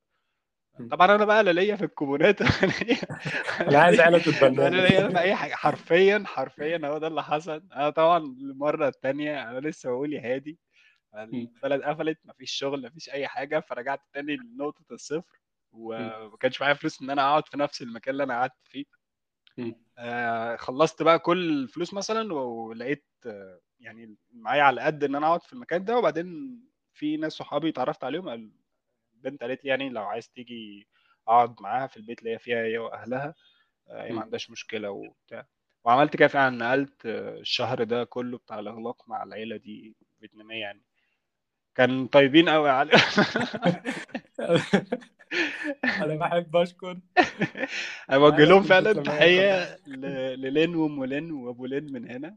طبعا أنا بقى لا ليا في الكوبونات أنا عايز ولا تتبناني ليا في أي حاجة. حرفيا حرفيا هو ده اللي حصل. أنا طبعا المرة الثانية أنا لسه بقول يا هادي. البلد قفلت مفيش شغل مفيش أي حاجة فرجعت تاني لنقطة الصفر. وما كانش معايا فلوس إن أنا أقعد في نفس المكان اللي أنا قعدت فيه. آه خلصت بقى كل الفلوس مثلا ولقيت آه يعني معايا على قد إن أنا أقعد في المكان ده. وبعدين في ناس صحابي اتعرفت عليهم قال- البنت قالت لي يعني لو عايز تيجي اقعد معاها في البيت اللي هي فيها هي واهلها آه، هي ما مم. عندهاش مشكلة وبتاع. وعملت كده فعلا نقلت آه، الشهر ده كله بتاع الإغلاق مع العيلة دي فيتنامية يعني. كان طيبين قوي على أنا بحب أشكر. أنا بوجه لهم فعلا تحية للين وأم لين وأبو لين من هنا.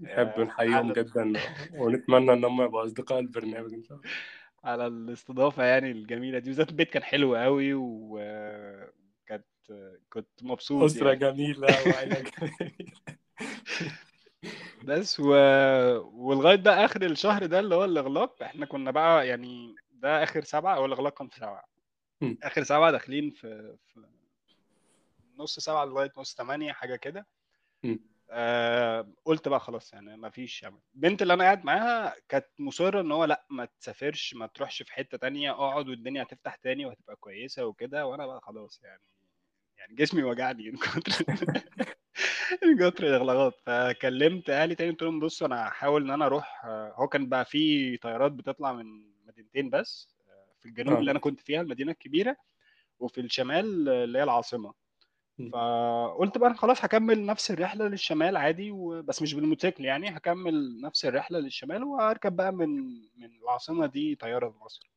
نحب آه، نحييهم جدا. ونتمنى إن هم يبقوا أصدقاء البرنامج إن شاء الله. على الاستضافة يعني الجميلة دي بالذات البيت كان حلو قوي وكانت كنت مبسوط أسرة يعني جميلة وعيلة جميلة بس و... ولغاية بقى آخر الشهر ده اللي هو الإغلاق إحنا كنا بقى يعني ده آخر سبعة أو الإغلاق كان في سبعة. آخر سبعة داخلين في, في نص سبعة لغاية نص ثمانيه حاجة كده. آه قلت بقى خلاص يعني ما فيش امل البنت اللي أنا قاعد معاها كانت مصرة إن هو لأ ما تسافرش ما تروحش في حتة تانية اقعد والدنيا هتفتح تاني وهتبقى كويسة وكده. وأنا بقى خلاص يعني يعني جسمي وجعني من كتر من كتر الاغلاقات فكلمت أهلي تاني قلت لهم بصوا أنا هحاول إن أنا أروح. آه، هو كان بقى في طيارات بتطلع من مدينتين بس آه، في الجنوب اللي آه أنا كنت فيها المدينة الكبيرة وفي الشمال آه، اللي هي العاصمة. فقلت بقى خلاص هكمل نفس الرحلة للشمال عادي و... بس مش بالموتوسيكل يعني هكمل نفس الرحلة للشمال واركب بقى من من العاصمة دي طيارة لمصر.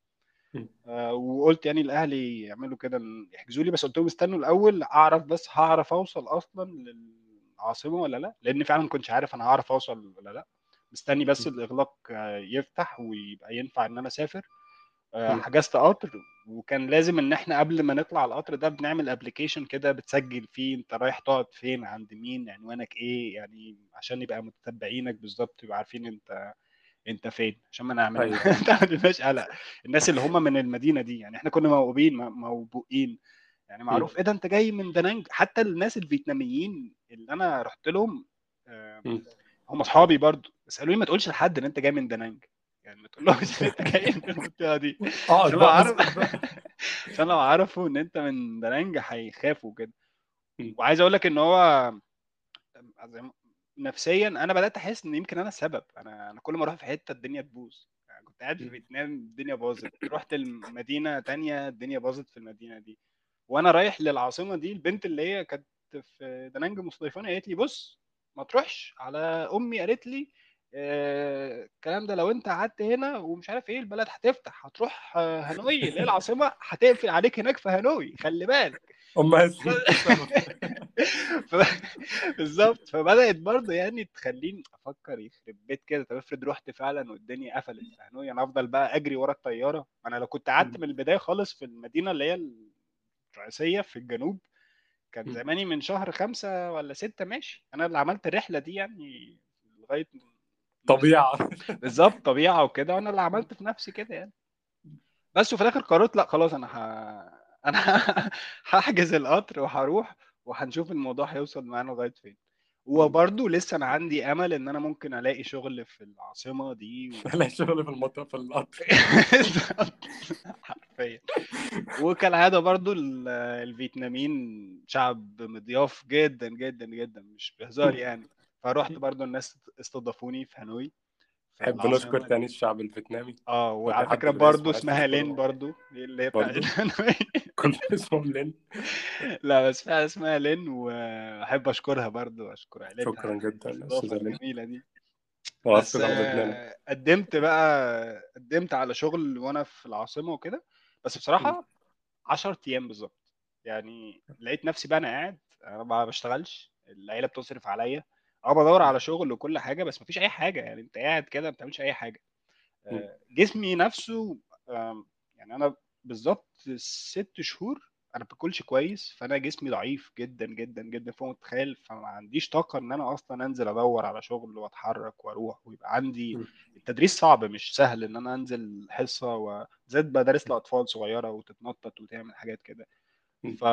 آه، وقلت يعني لاهلي يعملوا كده يحجزوا لي بس قلت لهم استنوا الأول أعرف بس هعرف أوصل أصلا للعاصمة ولا لأ لأن فعلا ما كنتش عارف أنا هعرف أوصل ولا لأ مستني بس. الإغلاق آه، يفتح ويبقى ينفع إن أنا أسافر. حجزت قطر وكان لازم إن إحنا قبل ما نطلع القطر ده بنعمل application كده بتسجل فيه أنت رايح تقعد فين عند مين عنوانك إيه يعني عشان يبقى متتبعينك بالظبط يبقى عارفين أنت أنت فين عشان ما نعمل ما عملناش قلق. الناس اللي هم من المدينة دي يعني إحنا كنا موهوبين موبوئين يعني. معروف إيه ده أنت جاي من دانانج. حتى الناس الفيتناميين اللي أنا رحت لهم آه،. هم أصحابي برضو. بس قالوا لي ما تقولش لحد إن أنت جاي من دنانج. يعني ما تقولهمش ان انت جاي من المنطقة دي. اقعد عشان لو عارف عشان عرفوا إن أنت من دنانج هيخافوا كده. وعايز أقول لك إن هو نفسيا أنا بدأت أحس إن يمكن أنا السبب. أنا أنا كل ما أروح في حتة الدنيا تبوظ. يعني كنت قاعد في. فيتنام الدنيا باظت. رحت المدينة تانية الدنيا باظت في المدينة دي. وأنا رايح للعاصمة دي البنت اللي هي كانت في دنانج مستضيفاني قالت لي بص ما تروحش. على أمي قالت لي آه، الكلام ده لو انت قعدت هنا ومش عارف إيه البلد هتفتح هتروح آه، هانوي. اللي هي العاصمة هتقفل عليك هناك في هانوي؟ خلي بالك. هم ف- بالظبط. فبدأت برضه يعني تخليني أفكر يخرب بيت كده. طب افرض رحت فعلا والدنيا قفلت في هانوي أنا افضل بقى أجري ورا الطيارة؟ أنا لو كنت قعدت. من البداية خالص في المدينة اللي هي الرئيسية في الجنوب كان. زماني من شهر خمسة ولا ستة ماشي. أنا اللي عملت الرحلة دي يعني لغاية طبيعة بالظبط طبيعة وكده وأنا اللي عملت في نفسي كده يعني بس وفي الآخر قررت لأ خلاص أنا ه... أنا هحجز القطر وهروح وهنشوف الموضوع هيوصل معانا لغاية فين. وبرضه لسه أنا عندي أمل إن أنا ممكن ألاقي شغل في العاصمة دي و... لا شغل في المطار في القطر. حرفيا وكالعادة برضه ال- الفيتناميين شعب مضياف جدا جدا جدا مش بهزار يعني فروحت برضه الناس استضافوني في هانوي نحب نشكر تاني الشعب الفيتنامي. آه وعلى برضو عايز اسمها لين برضو دي اللي هي بتاعت برضو. كل اسمهم لين. لا بس فيها اسمها لين وأحب أشكرها برضو أشكر عيلتها شكرا على جدا الجميلة دي. بس آه، قدمت بقى قدمت على شغل وأنا في العاصمة وكده. بس بصراحة 10 أيام بالظبط. يعني لقيت نفسي بقى أنا قاعد أنا ما بشتغلش العيلة بتصرف عليا. آه بدور على شغل وكل حاجة بس مفيش أي حاجة يعني أنت قاعد كده ما بتعملش أي حاجة. آه، جسمي نفسه يعني أنا بالظبط ست شهور أنا ما باكلش كويس فأنا جسمي ضعيف جدا جدا جدا فوق ما تتخيل. فما عنديش طاقة إن أنا أصلا أنزل أدور على شغل وأتحرك وأروح ويبقى عندي التدريس صعب مش سهل إن أنا أنزل حصة وزاد بدرس لأطفال صغيرة وتتنطط وتعمل حاجات كده. ف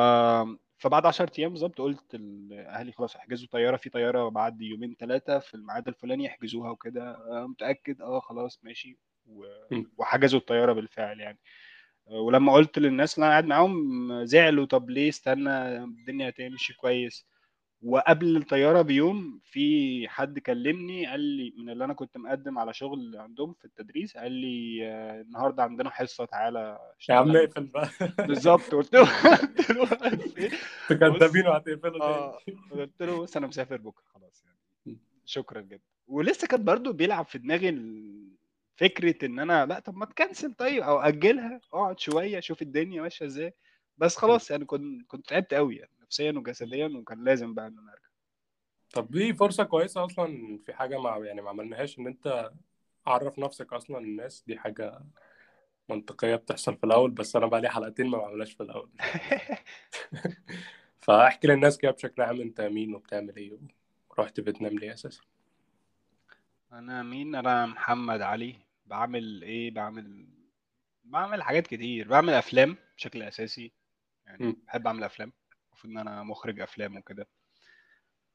فبعد 10 أيام بالظبط قلت لأهلي خلاص احجزوا طيارة في طيارة بعد يومين ثلاثة في الميعاد الفلاني احجزوها وكده. آه، متأكد آه خلاص ماشي. و... وحجزوا الطيارة بالفعل يعني. ولما قلت للناس اللي أنا قاعد معاهم زعلوا طب ليه؟ استنى الدنيا هتمشي كويس. وقبل الطيارة بيوم في حد كلمني قال لي من اللي أنا كنت مقدم على شغل عندهم في التدريس قال لي آه، النهارده عندنا حصة تعالى يا عم اقفل بقى. بالظبط قلت له واقف إيه؟ وهتقفلوا تاني. قلت له بص أنا مسافر بكرة خلاص يعني. شكرا جدا. ولسه كان برضو بيلعب في دماغي فكرة إن أنا لأ طب ما تكنسل طيب أو أجلها أقعد شوية أشوف الدنيا ماشية إزاي. بس خلاص يعني كنت كنت تعبت قوي يعني. نفسيا وجسديا وكان لازم بقى إن أنا أرجع. طب دي فرصة كويسة أصلا في حاجة ما يعني ما عملناهاش إن أنت عرف نفسك أصلا الناس. دي حاجة منطقية بتحصل في الأول بس أنا بقى لي حلقتين ما بعملهاش في الأول. فأحكي للناس كده بشكل عام أنت مين وبتعمل إيه ورحت فيتنام ليه أساسا؟ أنا مين؟ أنا محمد علي. بعمل إيه؟ بعمل بعمل حاجات كتير. بعمل أفلام بشكل أساسي. يعني مم. بحب أعمل أفلام. إن أنا مخرج أفلام وكده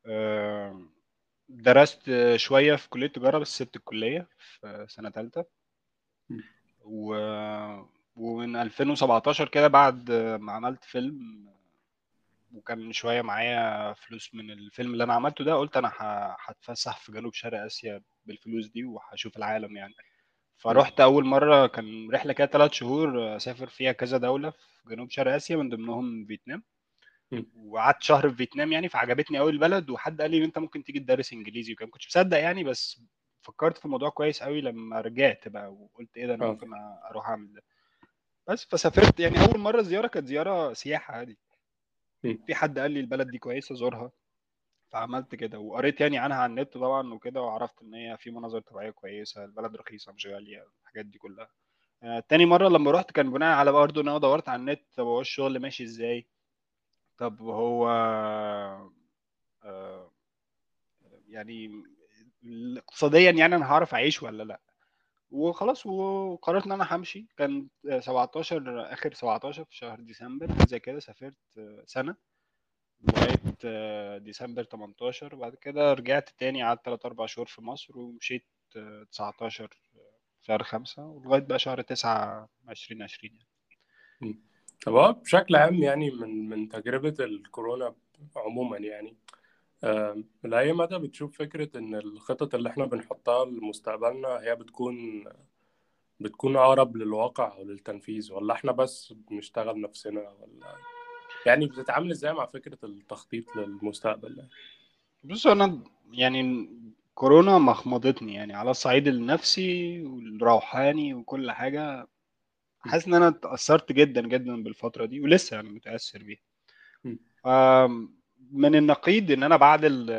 آه، درست شوية في كلية تجارة بس سبت الكلية في سنة ثالثه. و... ومن 2017 كده بعد ما عملت فيلم وكان شوية معايا فلوس من الفيلم اللي أنا عملته ده قلت أنا هتفسح في جنوب شرق آسيا بالفلوس دي وهشوف العالم يعني فرحت أول مرة كان رحلة كده ثلاث شهور أسافر فيها كذا دولة في جنوب شرق آسيا من ضمنهم فيتنام. وقعدت شهر في فيتنام يعني فعجبتني قوي البلد وحد قال لي إن أنت ممكن تيجي تدرس إنجليزي وكده. ما كنتش مصدق يعني بس فكرت في الموضوع كويس قوي لما رجعت بقى وقلت إيه ده أنا آه. ممكن أروح أعمل ده. بس فسافرت يعني أول مرة زيارة كانت زيارة سياحة عادي. في حد قال لي البلد دي كويسة زورها. فعملت كده وقريت يعني عنها على النت طبعا وكده وعرفت إن هي في مناظر طبيعية كويسة البلد رخيصة مش غالية الحاجات دي كلها. آه، تاني مرة لما رحت كان بناء على برضه إن أنا دورت على النت طب هو الشغل ماشي إزاي؟ طب هو آه، يعني اقتصاديا يعني أنا هعرف أعيش ولا لأ؟ وخلاص وقررت إن أنا همشي. كان 17 آخر 17 في شهر ديسمبر زي كده سافرت آه، سنة. لغاية آه، ديسمبر 18 وبعد كده رجعت تاني قعدت 3 4 شهور في مصر ومشيت آه، 19 شهر 5 ولغاية بقى شهر 9 2020 يعني. طب هو بشكل عام يعني من من تجربة الكورونا عموما يعني لأي مدى بتشوف فكرة إن الخطط اللي إحنا بنحطها لمستقبلنا هي بتكون بتكون أقرب للواقع أو للتنفيذ ولا إحنا بس بنشتغل نفسنا ولا يعني بتتعامل إزاي مع فكرة التخطيط للمستقبل؟ بص أنا يعني كورونا مخمضتني يعني على الصعيد النفسي والروحاني وكل حاجة. حاسس إن أنا اتأثرت جدا جدا بالفترة دي ولسه يعني متأثر بيها. من النقيض إن أنا بعد ال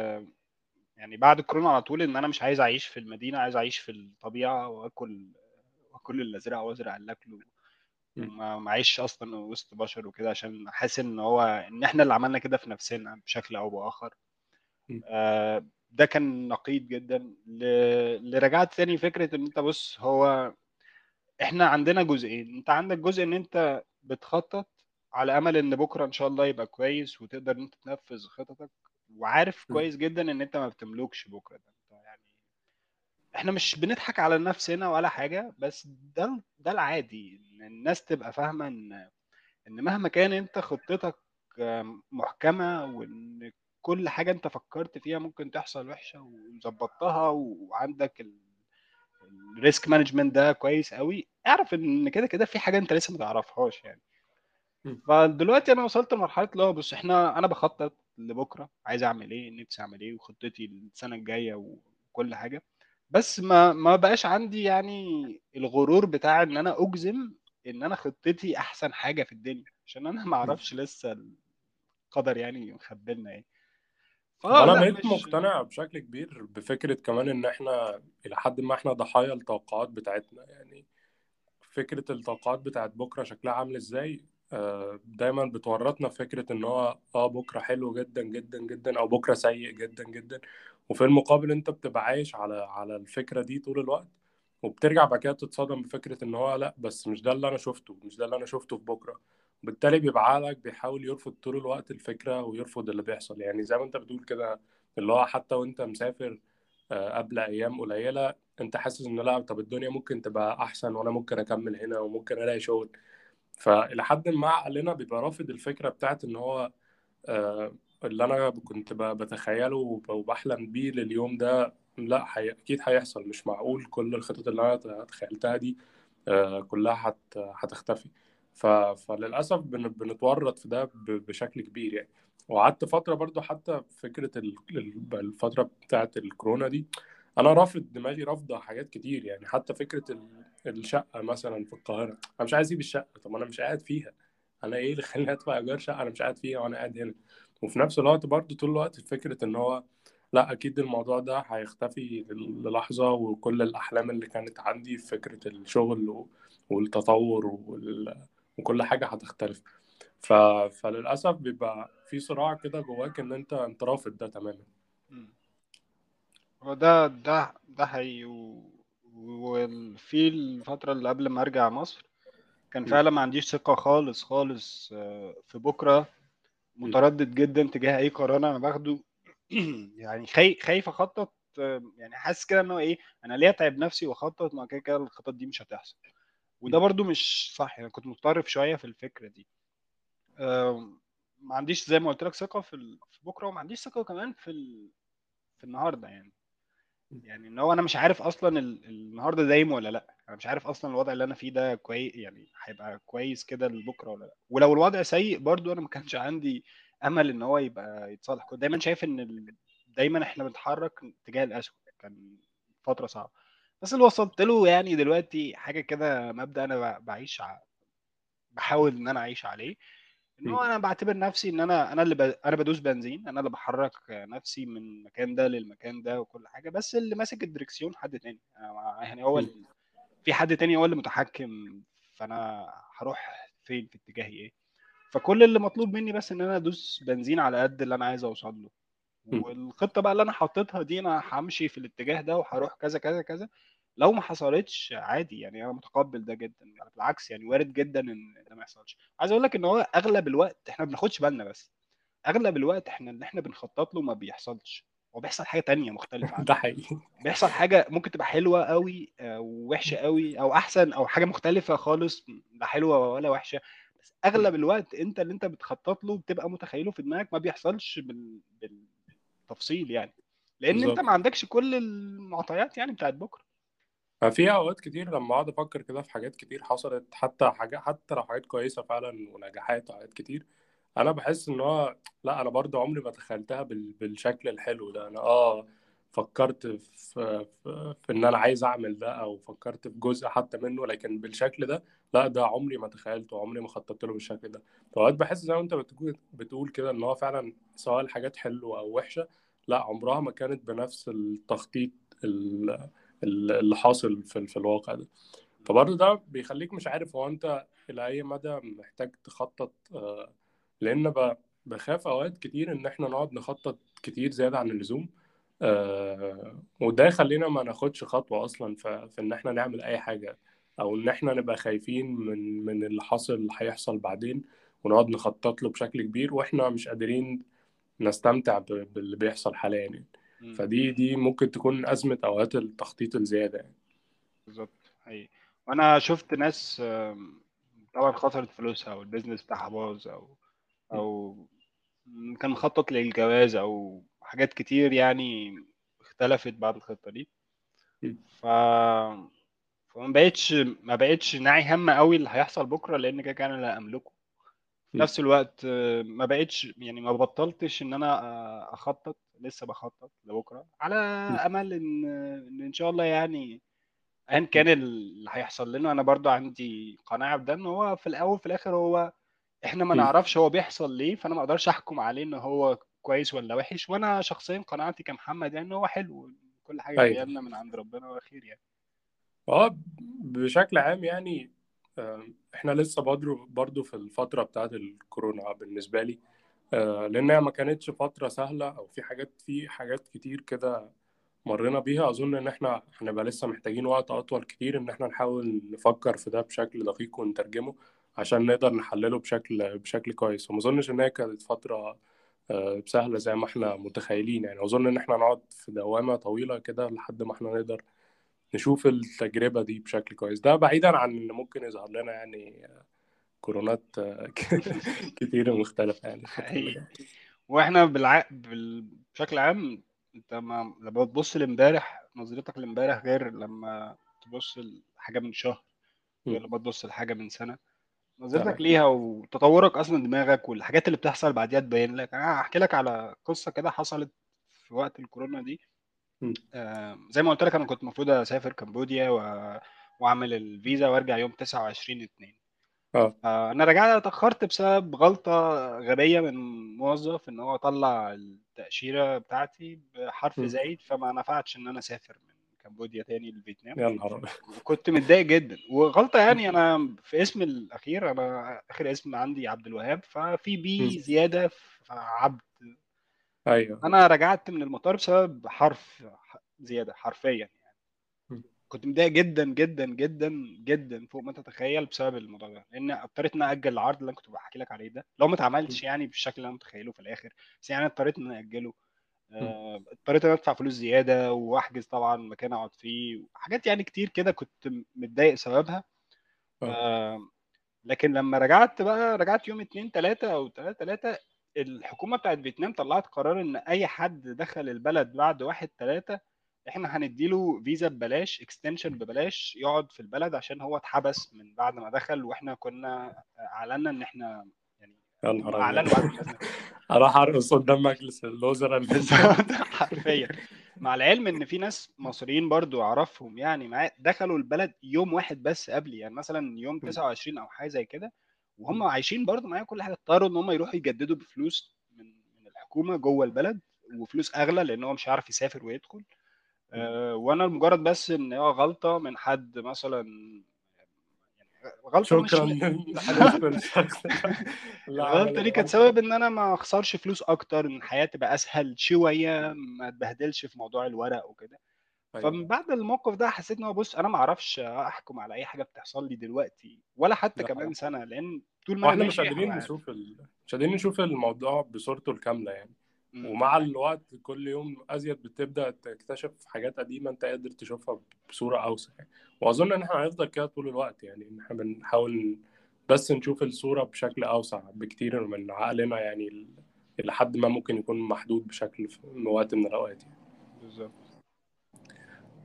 يعني بعد الكورونا على طول إن أنا مش عايز أعيش في المدينة عايز أعيش في الطبيعة وأكل وأكل اللي ازرعه وازرع اللي اكله. وما ما أعيش أصلا وسط بشر وكده عشان أحس إن هو إن إحنا اللي عملنا كده في نفسنا بشكل أو بآخر. آه، ده كان نقيض جدا. ل- اللي رجعت تاني فكرة إن أنت بص هو إحنا عندنا جزئين انت عندك جزء ان انت بتخطط على امل ان بكرة ان شاء الله يبقى كويس وتقدر ان انت تنفذ خططك وعارف م. كويس جدا ان انت ما بتملكش بكرة ده انت يعني إحنا مش بنضحك على نفسنا ولا حاجة بس ده ده العادي إن الناس تبقى فاهمة إن إن مهما كان انت خطتك آم، محكمة وإن كل حاجة انت فكرت فيها ممكن تحصل وحشة وظبطتها وعندك ال- ال risk management ده كويس قوي. اعرف إن كده كده في حاجة أنت لسه ما تعرفهاش يعني. فدلوقتي أنا وصلت لمرحلة اللي هو بص إحنا أنا بخطط لبكرة عايز أعمل إيه نفسي أعمل إيه وخطتي السنة الجاية وكل حاجة. بس ما ما بقاش عندي يعني الغرور بتاع إن أنا أجزم إن أنا خطتي أحسن حاجة في الدنيا. عشان أنا ما أعرفش لسه القدر يعني مخبلنا إيه. وأنا لا بقيت مش مقتنع بشكل كبير بفكرة كمان إن إحنا إلى حد ما إحنا ضحايا التوقعات بتاعتنا يعني فكرة التوقعات بتاعت بكرة شكلها عامل إزاي؟ آه، دايما بتورطنا في فكرة إن هو آه بكرة حلو جدا جدا جدا أو بكرة سيء جدا جدا. وفي المقابل أنت بتبقى عايش على على الفكرة دي طول الوقت وبترجع بعد كده تتصدم بفكرة إن هو لأ بس مش ده اللي أنا شفته مش ده اللي أنا شفته في بكرة. بالتالي بيبقى عقلك بيحاول يرفض طول الوقت الفكرة ويرفض اللي بيحصل. يعني زي ما انت بتقول كده اللي هو حتى وانت مسافر آه، قبل أيام قليلة انت حاسس إن لأ طب الدنيا ممكن تبقى أحسن وأنا ممكن أكمل هنا وممكن ألاقي شغل. فإلى حد ما عقلنا بيبقى رافض الفكرة بتاعت إن هو آه، اللي أنا كنت بتخيله وب- وبحلم بيه لليوم ده لأ حي... أكيد هيحصل. مش معقول كل الخطط اللي أنا تخيلتها دي آه، كلها هت... هتختفي. ف... فللأسف بن... بنتورط في ده ب... بشكل كبير يعني. وقعدت فترة برضو حتى فكرة ال- ال- الفترة بتاعت الكورونا دي أنا رافض دماغي رافضة حاجات كتير يعني. حتى فكرة ال- الشقة مثلا في القاهرة أنا مش عايز أسيب الشقة طب أنا مش قاعد فيها. أنا إيه اللي خليني أدفع إيجار شقة؟ أنا مش قاعد فيها وأنا قاعد هنا. وفي نفس الوقت برضو طول الوقت فكرة إن هو لأ أكيد الموضوع ده هيختفي للحظة وكل الأحلام اللي كانت عندي في فكرة الشغل والتطور وال... وكل حاجة هتختلف ف... فللأسف بيبقى في صراع كده جواك إن أنت أنت رافض ده تماما. هو ده ده ده حقيقي وفي الفترة اللي قبل ما أرجع مصر كان. فعلا ما عنديش ثقة خالص خالص آه، في بكرة. متردد جدا تجاه أي قرار أنا باخده يعني خاي خايف أخطط آه، يعني حاسس كده إن هو إيه أنا ليه اتعب نفسي وأخطط ما كده كده الخطط دي مش هتحصل وده. برضو مش صح يعني كنت متطرف شوية في الفكرة دي ما عنديش زي ما قلت لك ثقة في بكرة وما عنديش ثقة كمان في في النهاردة يعني يعني إن هو أنا مش عارف أصلا ال- النهارده دايم ولا لأ أنا مش عارف أصلا الوضع اللي أنا فيه ده كويس يعني هيبقى كويس كده لبكرة ولا لأ ولو الوضع سيء برضو أنا ما كانش عندي أمل إن هو يبقى يتصلح كنت دايما شايف إن. دايما إحنا بنتحرك تجاه الاسوء كان فترة صعبة بس اللي وصلت له يعني دلوقتي حاجة كده مبدأ أنا بعيش ع... بحاول إن أنا أعيش عليه إن. هو أنا بعتبر نفسي إن أنا أنا اللي ب... أنا بدوس بنزين أنا اللي بحرك نفسي من المكان ده للمكان ده وكل حاجة بس اللي ماسك الدركسيون حد تاني يعني هو م. ال... في حد تاني هو اللي متحكم فأنا هروح فين في اتجاهي إيه فكل اللي مطلوب مني بس إن أنا أدوس بنزين على قد اللي أنا عايز أوصل له. والخطة بقى اللي أنا حاططها دي أنا همشي في الاتجاه ده وهروح كذا كذا كذا. لو ما حصلتش عادي يعني أنا متقبل ده جدا. بالعكس يعني وارد جدا إن ده ما يحصلش. عايز أقول لك إن هو أغلب الوقت إحنا ما بناخدش بالنا بس. أغلب الوقت إحنا اللي إحنا بنخطط له ما بيحصلش. هو بيحصل حاجة تانية مختلفة عنه. ده حقيقي. بيحصل حاجة ممكن تبقى حلوة قوي آه، ووحشة قوي أو أحسن أو حاجة مختلفة خالص لا حلوة ولا وحشة. بس. أغلب الوقت أنت اللي أنت بتخطط له بتبقى متخيله في دماغك ما بيحصلش بال... بالتفصيل يعني. لأن أنت بالظبط. ما عندكش كل المعطيات يعني بتاعت بكرة. ففي أوقات كتير لما أقعد أفكر كده في حاجات كتير حصلت حتى حاجات حتى لو حاجات كويسة فعلا ونجاحات وحاجات كتير أنا بحس إن هو لأ أنا برضه عمري ما تخيلتها بال... بالشكل الحلو ده. أنا آه فكرت في... في في إن أنا عايز أعمل ده أو فكرت في جزء حتى منه لكن بالشكل ده لأ ده عمري ما تخيلته عمري ما خططت له بالشكل ده. فأوقات بحس زي ما أنت بتقول بتقول كده إن هو فعلا سواء الحاجات حلوة أو وحشة لا عمرها ما كانت بنفس التخطيط ال- ال- اللي حاصل في في الواقع ده. فبرضه ده بيخليك مش عارف هو انت إلى أي مدى محتاج تخطط آه، لأن بخاف أوقات كتير إن إحنا نقعد نخطط كتير زيادة عن اللزوم آه، وده يخلينا ما ناخدش خطوة أصلا في إن إحنا نعمل أي حاجة أو إن إحنا نبقى خايفين من من اللي حاصل اللي هيحصل بعدين ونقعد نخطط له بشكل كبير وإحنا مش قادرين نستمتع باللي بيحصل حاليا يعني. فدي دي ممكن تكون أزمة أوقات التخطيط الزيادة يعني. بالظبط حقيقي وأنا شفت ناس طبعا خسرت فلوسها أو البيزنس بتاعها باظ أو أو كان مخطط للجواز أو حاجات كتير يعني اختلفت بعد الخطة دي. ف فما بقتش ما بقتش ناعي هم قوي اللي هيحصل بكرة لأن كده كده أنا لا أملكه في. نفس الوقت آه، ما بقتش يعني ما بطلتش إن أنا آه، أخطط لسه بخطط لبكرة على. أمل إن إن إن شاء الله يعني ايا كان اللي هيحصل لنا أنا برضو عندي قناعة بده إن هو في الأول في الآخر هو إحنا ما. نعرفش هو بيحصل ليه فأنا ما أقدرش أحكم عليه إن هو كويس ولا وحش وأنا شخصيا قناعتي كمحمد يعني إن هو حلو كل حاجة جاية لنا من عند ربنا وخير يعني آه بشكل عام يعني إحنا لسه برضو في الفترة بتاعت الكورونا بالنسبة لي آه، لأنها ما كانتش فترة سهلة أو في حاجات في حاجات كتير كده مرينا بيها. أظن إن إحنا هنبقى لسه محتاجين وقت أطول كتير إن إحنا نحاول نفكر في ده بشكل دقيق ونترجمه عشان نقدر نحلله بشكل بشكل كويس. وما أظنش إن هي كانت فترة آه، سهلة زي ما إحنا متخيلين يعني. أظن إن إحنا نقعد في دوامة طويلة كده لحد ما إحنا نقدر نشوف التجربة دي بشكل كويس. ده بعيدا عن إن ممكن يظهر لنا يعني كورونات كتير مختلفة يعني حقيقي. وإحنا بالع... بال... بشكل عام أنت ما... لما تبص لإمبارح نظرتك لإمبارح غير لما تبص لحاجة من شهر غير. لما تبص لحاجة من سنة. نظرتك ليها وتطورك أصلا دماغك والحاجات اللي بتحصل بعديها تبين لك. أنا هحكي لك على قصة كده حصلت في وقت الكورونا دي. مم. آه، زي ما قلت لك أنا كنت المفروض أسافر كمبوديا و... وأعمل الفيزا وأرجع يوم 29 2 آه أنا رجعت اتأخرت بسبب غلطة غبية من موظف إن هو طلع التأشيرة بتاعتي بحرف مم. زايد فما نفعتش إن أنا أسافر من كمبوديا تاني لفيتنام يا نهار أبيض. وكنت متضايق جدا وغلطة يعني أنا في اسم الأخير أنا آخر اسم عندي عبد الوهاب ففي مم. بي زيادة في عبد أيوه. أنا رجعت من المطار بسبب حرف زيادة حرفيا مم. كنت متضايق جدا جدا جدا جدا فوق ما تتخيل بسبب الموضوع ده. لأن اضطريت إن أجل العرض اللي أنا كنت بحكي لك عليه ده. لو ما اتعملش. يعني بالشكل اللي أنا متخيله في الآخر. بس يعني اضطريت إن اجله. آه، اضطريت إن أدفع فلوس زيادة وأحجز طبعا مكان أقعد فيه حاجات يعني كتير كده كنت متضايق سببها. آه. آه، لكن لما رجعت بقى رجعت يوم 2 3 أو 3 3 الحكومة بتاعت فيتنام طلعت قرار إن أي حد دخل البلد بعد 1 3 إحنا هنديله فيزا ببلاش extension ببلاش يقعد في البلد عشان هو اتحبس من بعد ما دخل وإحنا كنا اعلنا إن إحنا يعني أعلنوا بعد أروح أرقص قدام مجلس الوزراء حرفيا. مع العلم إن في ناس مصريين برضو أعرفهم يعني دخلوا البلد يوم واحد بس قبلي يعني مثلا يوم 29 أو حاجة زي كده وهم عايشين برضو معايا كل حاجة اضطروا إن هم يروحوا يجددوا بفلوس من من الحكومة جوه البلد وفلوس أغلى لأن هو مش عارف يسافر ويدخل. أه وأنا مجرد بس إن هو غلطة من حد مثلا غلطة شكرا. الغلطه دي كانت سبب إن أنا ما أخسرش فلوس أكتر إن الحياة تبقى أسهل شوية ما أتبهدلش في موضوع الورق وكده. فمن أيوه بعد الموقف ده حسيت إن هو بص أنا ما أعرفش أحكم على أي حاجة بتحصل لي دلوقتي ولا حتى ده كمان سنة لأن طول ما أنا وإحنا مش ماشي قادرين عارف نشوف ال... مش قادرين نشوف الموضوع بصورته الكاملة يعني م- ومع. الوقت كل يوم أزيد بتبدأ تكتشف حاجات قديمة أنت قادر تشوفها بصورة أوسع يعني. وأظن إن إحنا هنفضل كده طول الوقت يعني إن إحنا بنحاول بس نشوف الصورة بشكل أوسع بكتير من عقلنا يعني ال- إلى حد ما ممكن يكون محدود بشكل في وقت من الأوقات يعني. بالظبط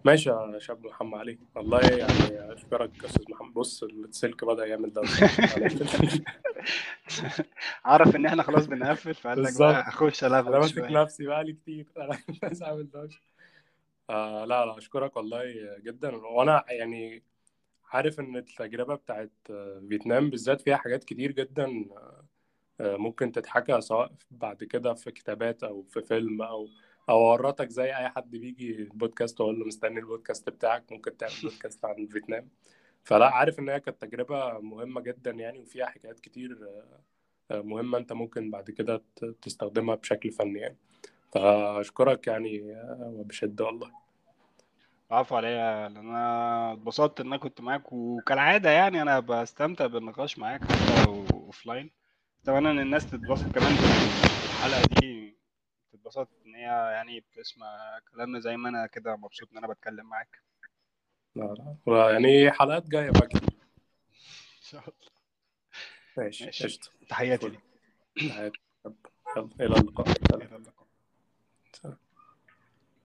ماشي يا شاب محمد علي. والله يعني أشكرك يا أستاذ محمد. بص السلك بدأ يعمل هنقفل. عرف إن إحنا خلاص بنقفل فقال لك بقى أخش الغوش ماسك نفسي بقالي كتير. أنا عايز أعمل دوشة. آه لا لا أشكرك والله جدا. وأنا يعني عارف إن التجربة بتاعت فيتنام بالذات فيها حاجات كتير جدا آه، ممكن تتحكى سواء بعد كده في كتابات أو في فيلم أو أو ورطك زي أي حد بيجي البودكاست وأقول له مستني البودكاست بتاعك ممكن تعمل بودكاست عن فيتنام. فلا عارف إن هي كانت تجربة مهمة جدا يعني وفيها حكايات كتير آه، مهمة أنت ممكن بعد كده تستخدمها بشكل فني يعني. فأشكرك يعني آه، وبشدة والله. عفوا عليا أنا اتبسطت إن أنا كنت معاك. وكالعادة يعني أنا بستمتع بالنقاش معاك حتى لو اوفلاين أتمنى إن الناس تتبسط كمان بالحلقة دي. تتبسط إن هي يعني بتسمع كلامنا زي ما أنا كده مبسوط إن أنا بتكلم معاك. لا لا. يعني حلقات جاية بقى إن شاء الله. ماشي تحياتي ليك. يلا إلى اللقاء. إلى اللقاء.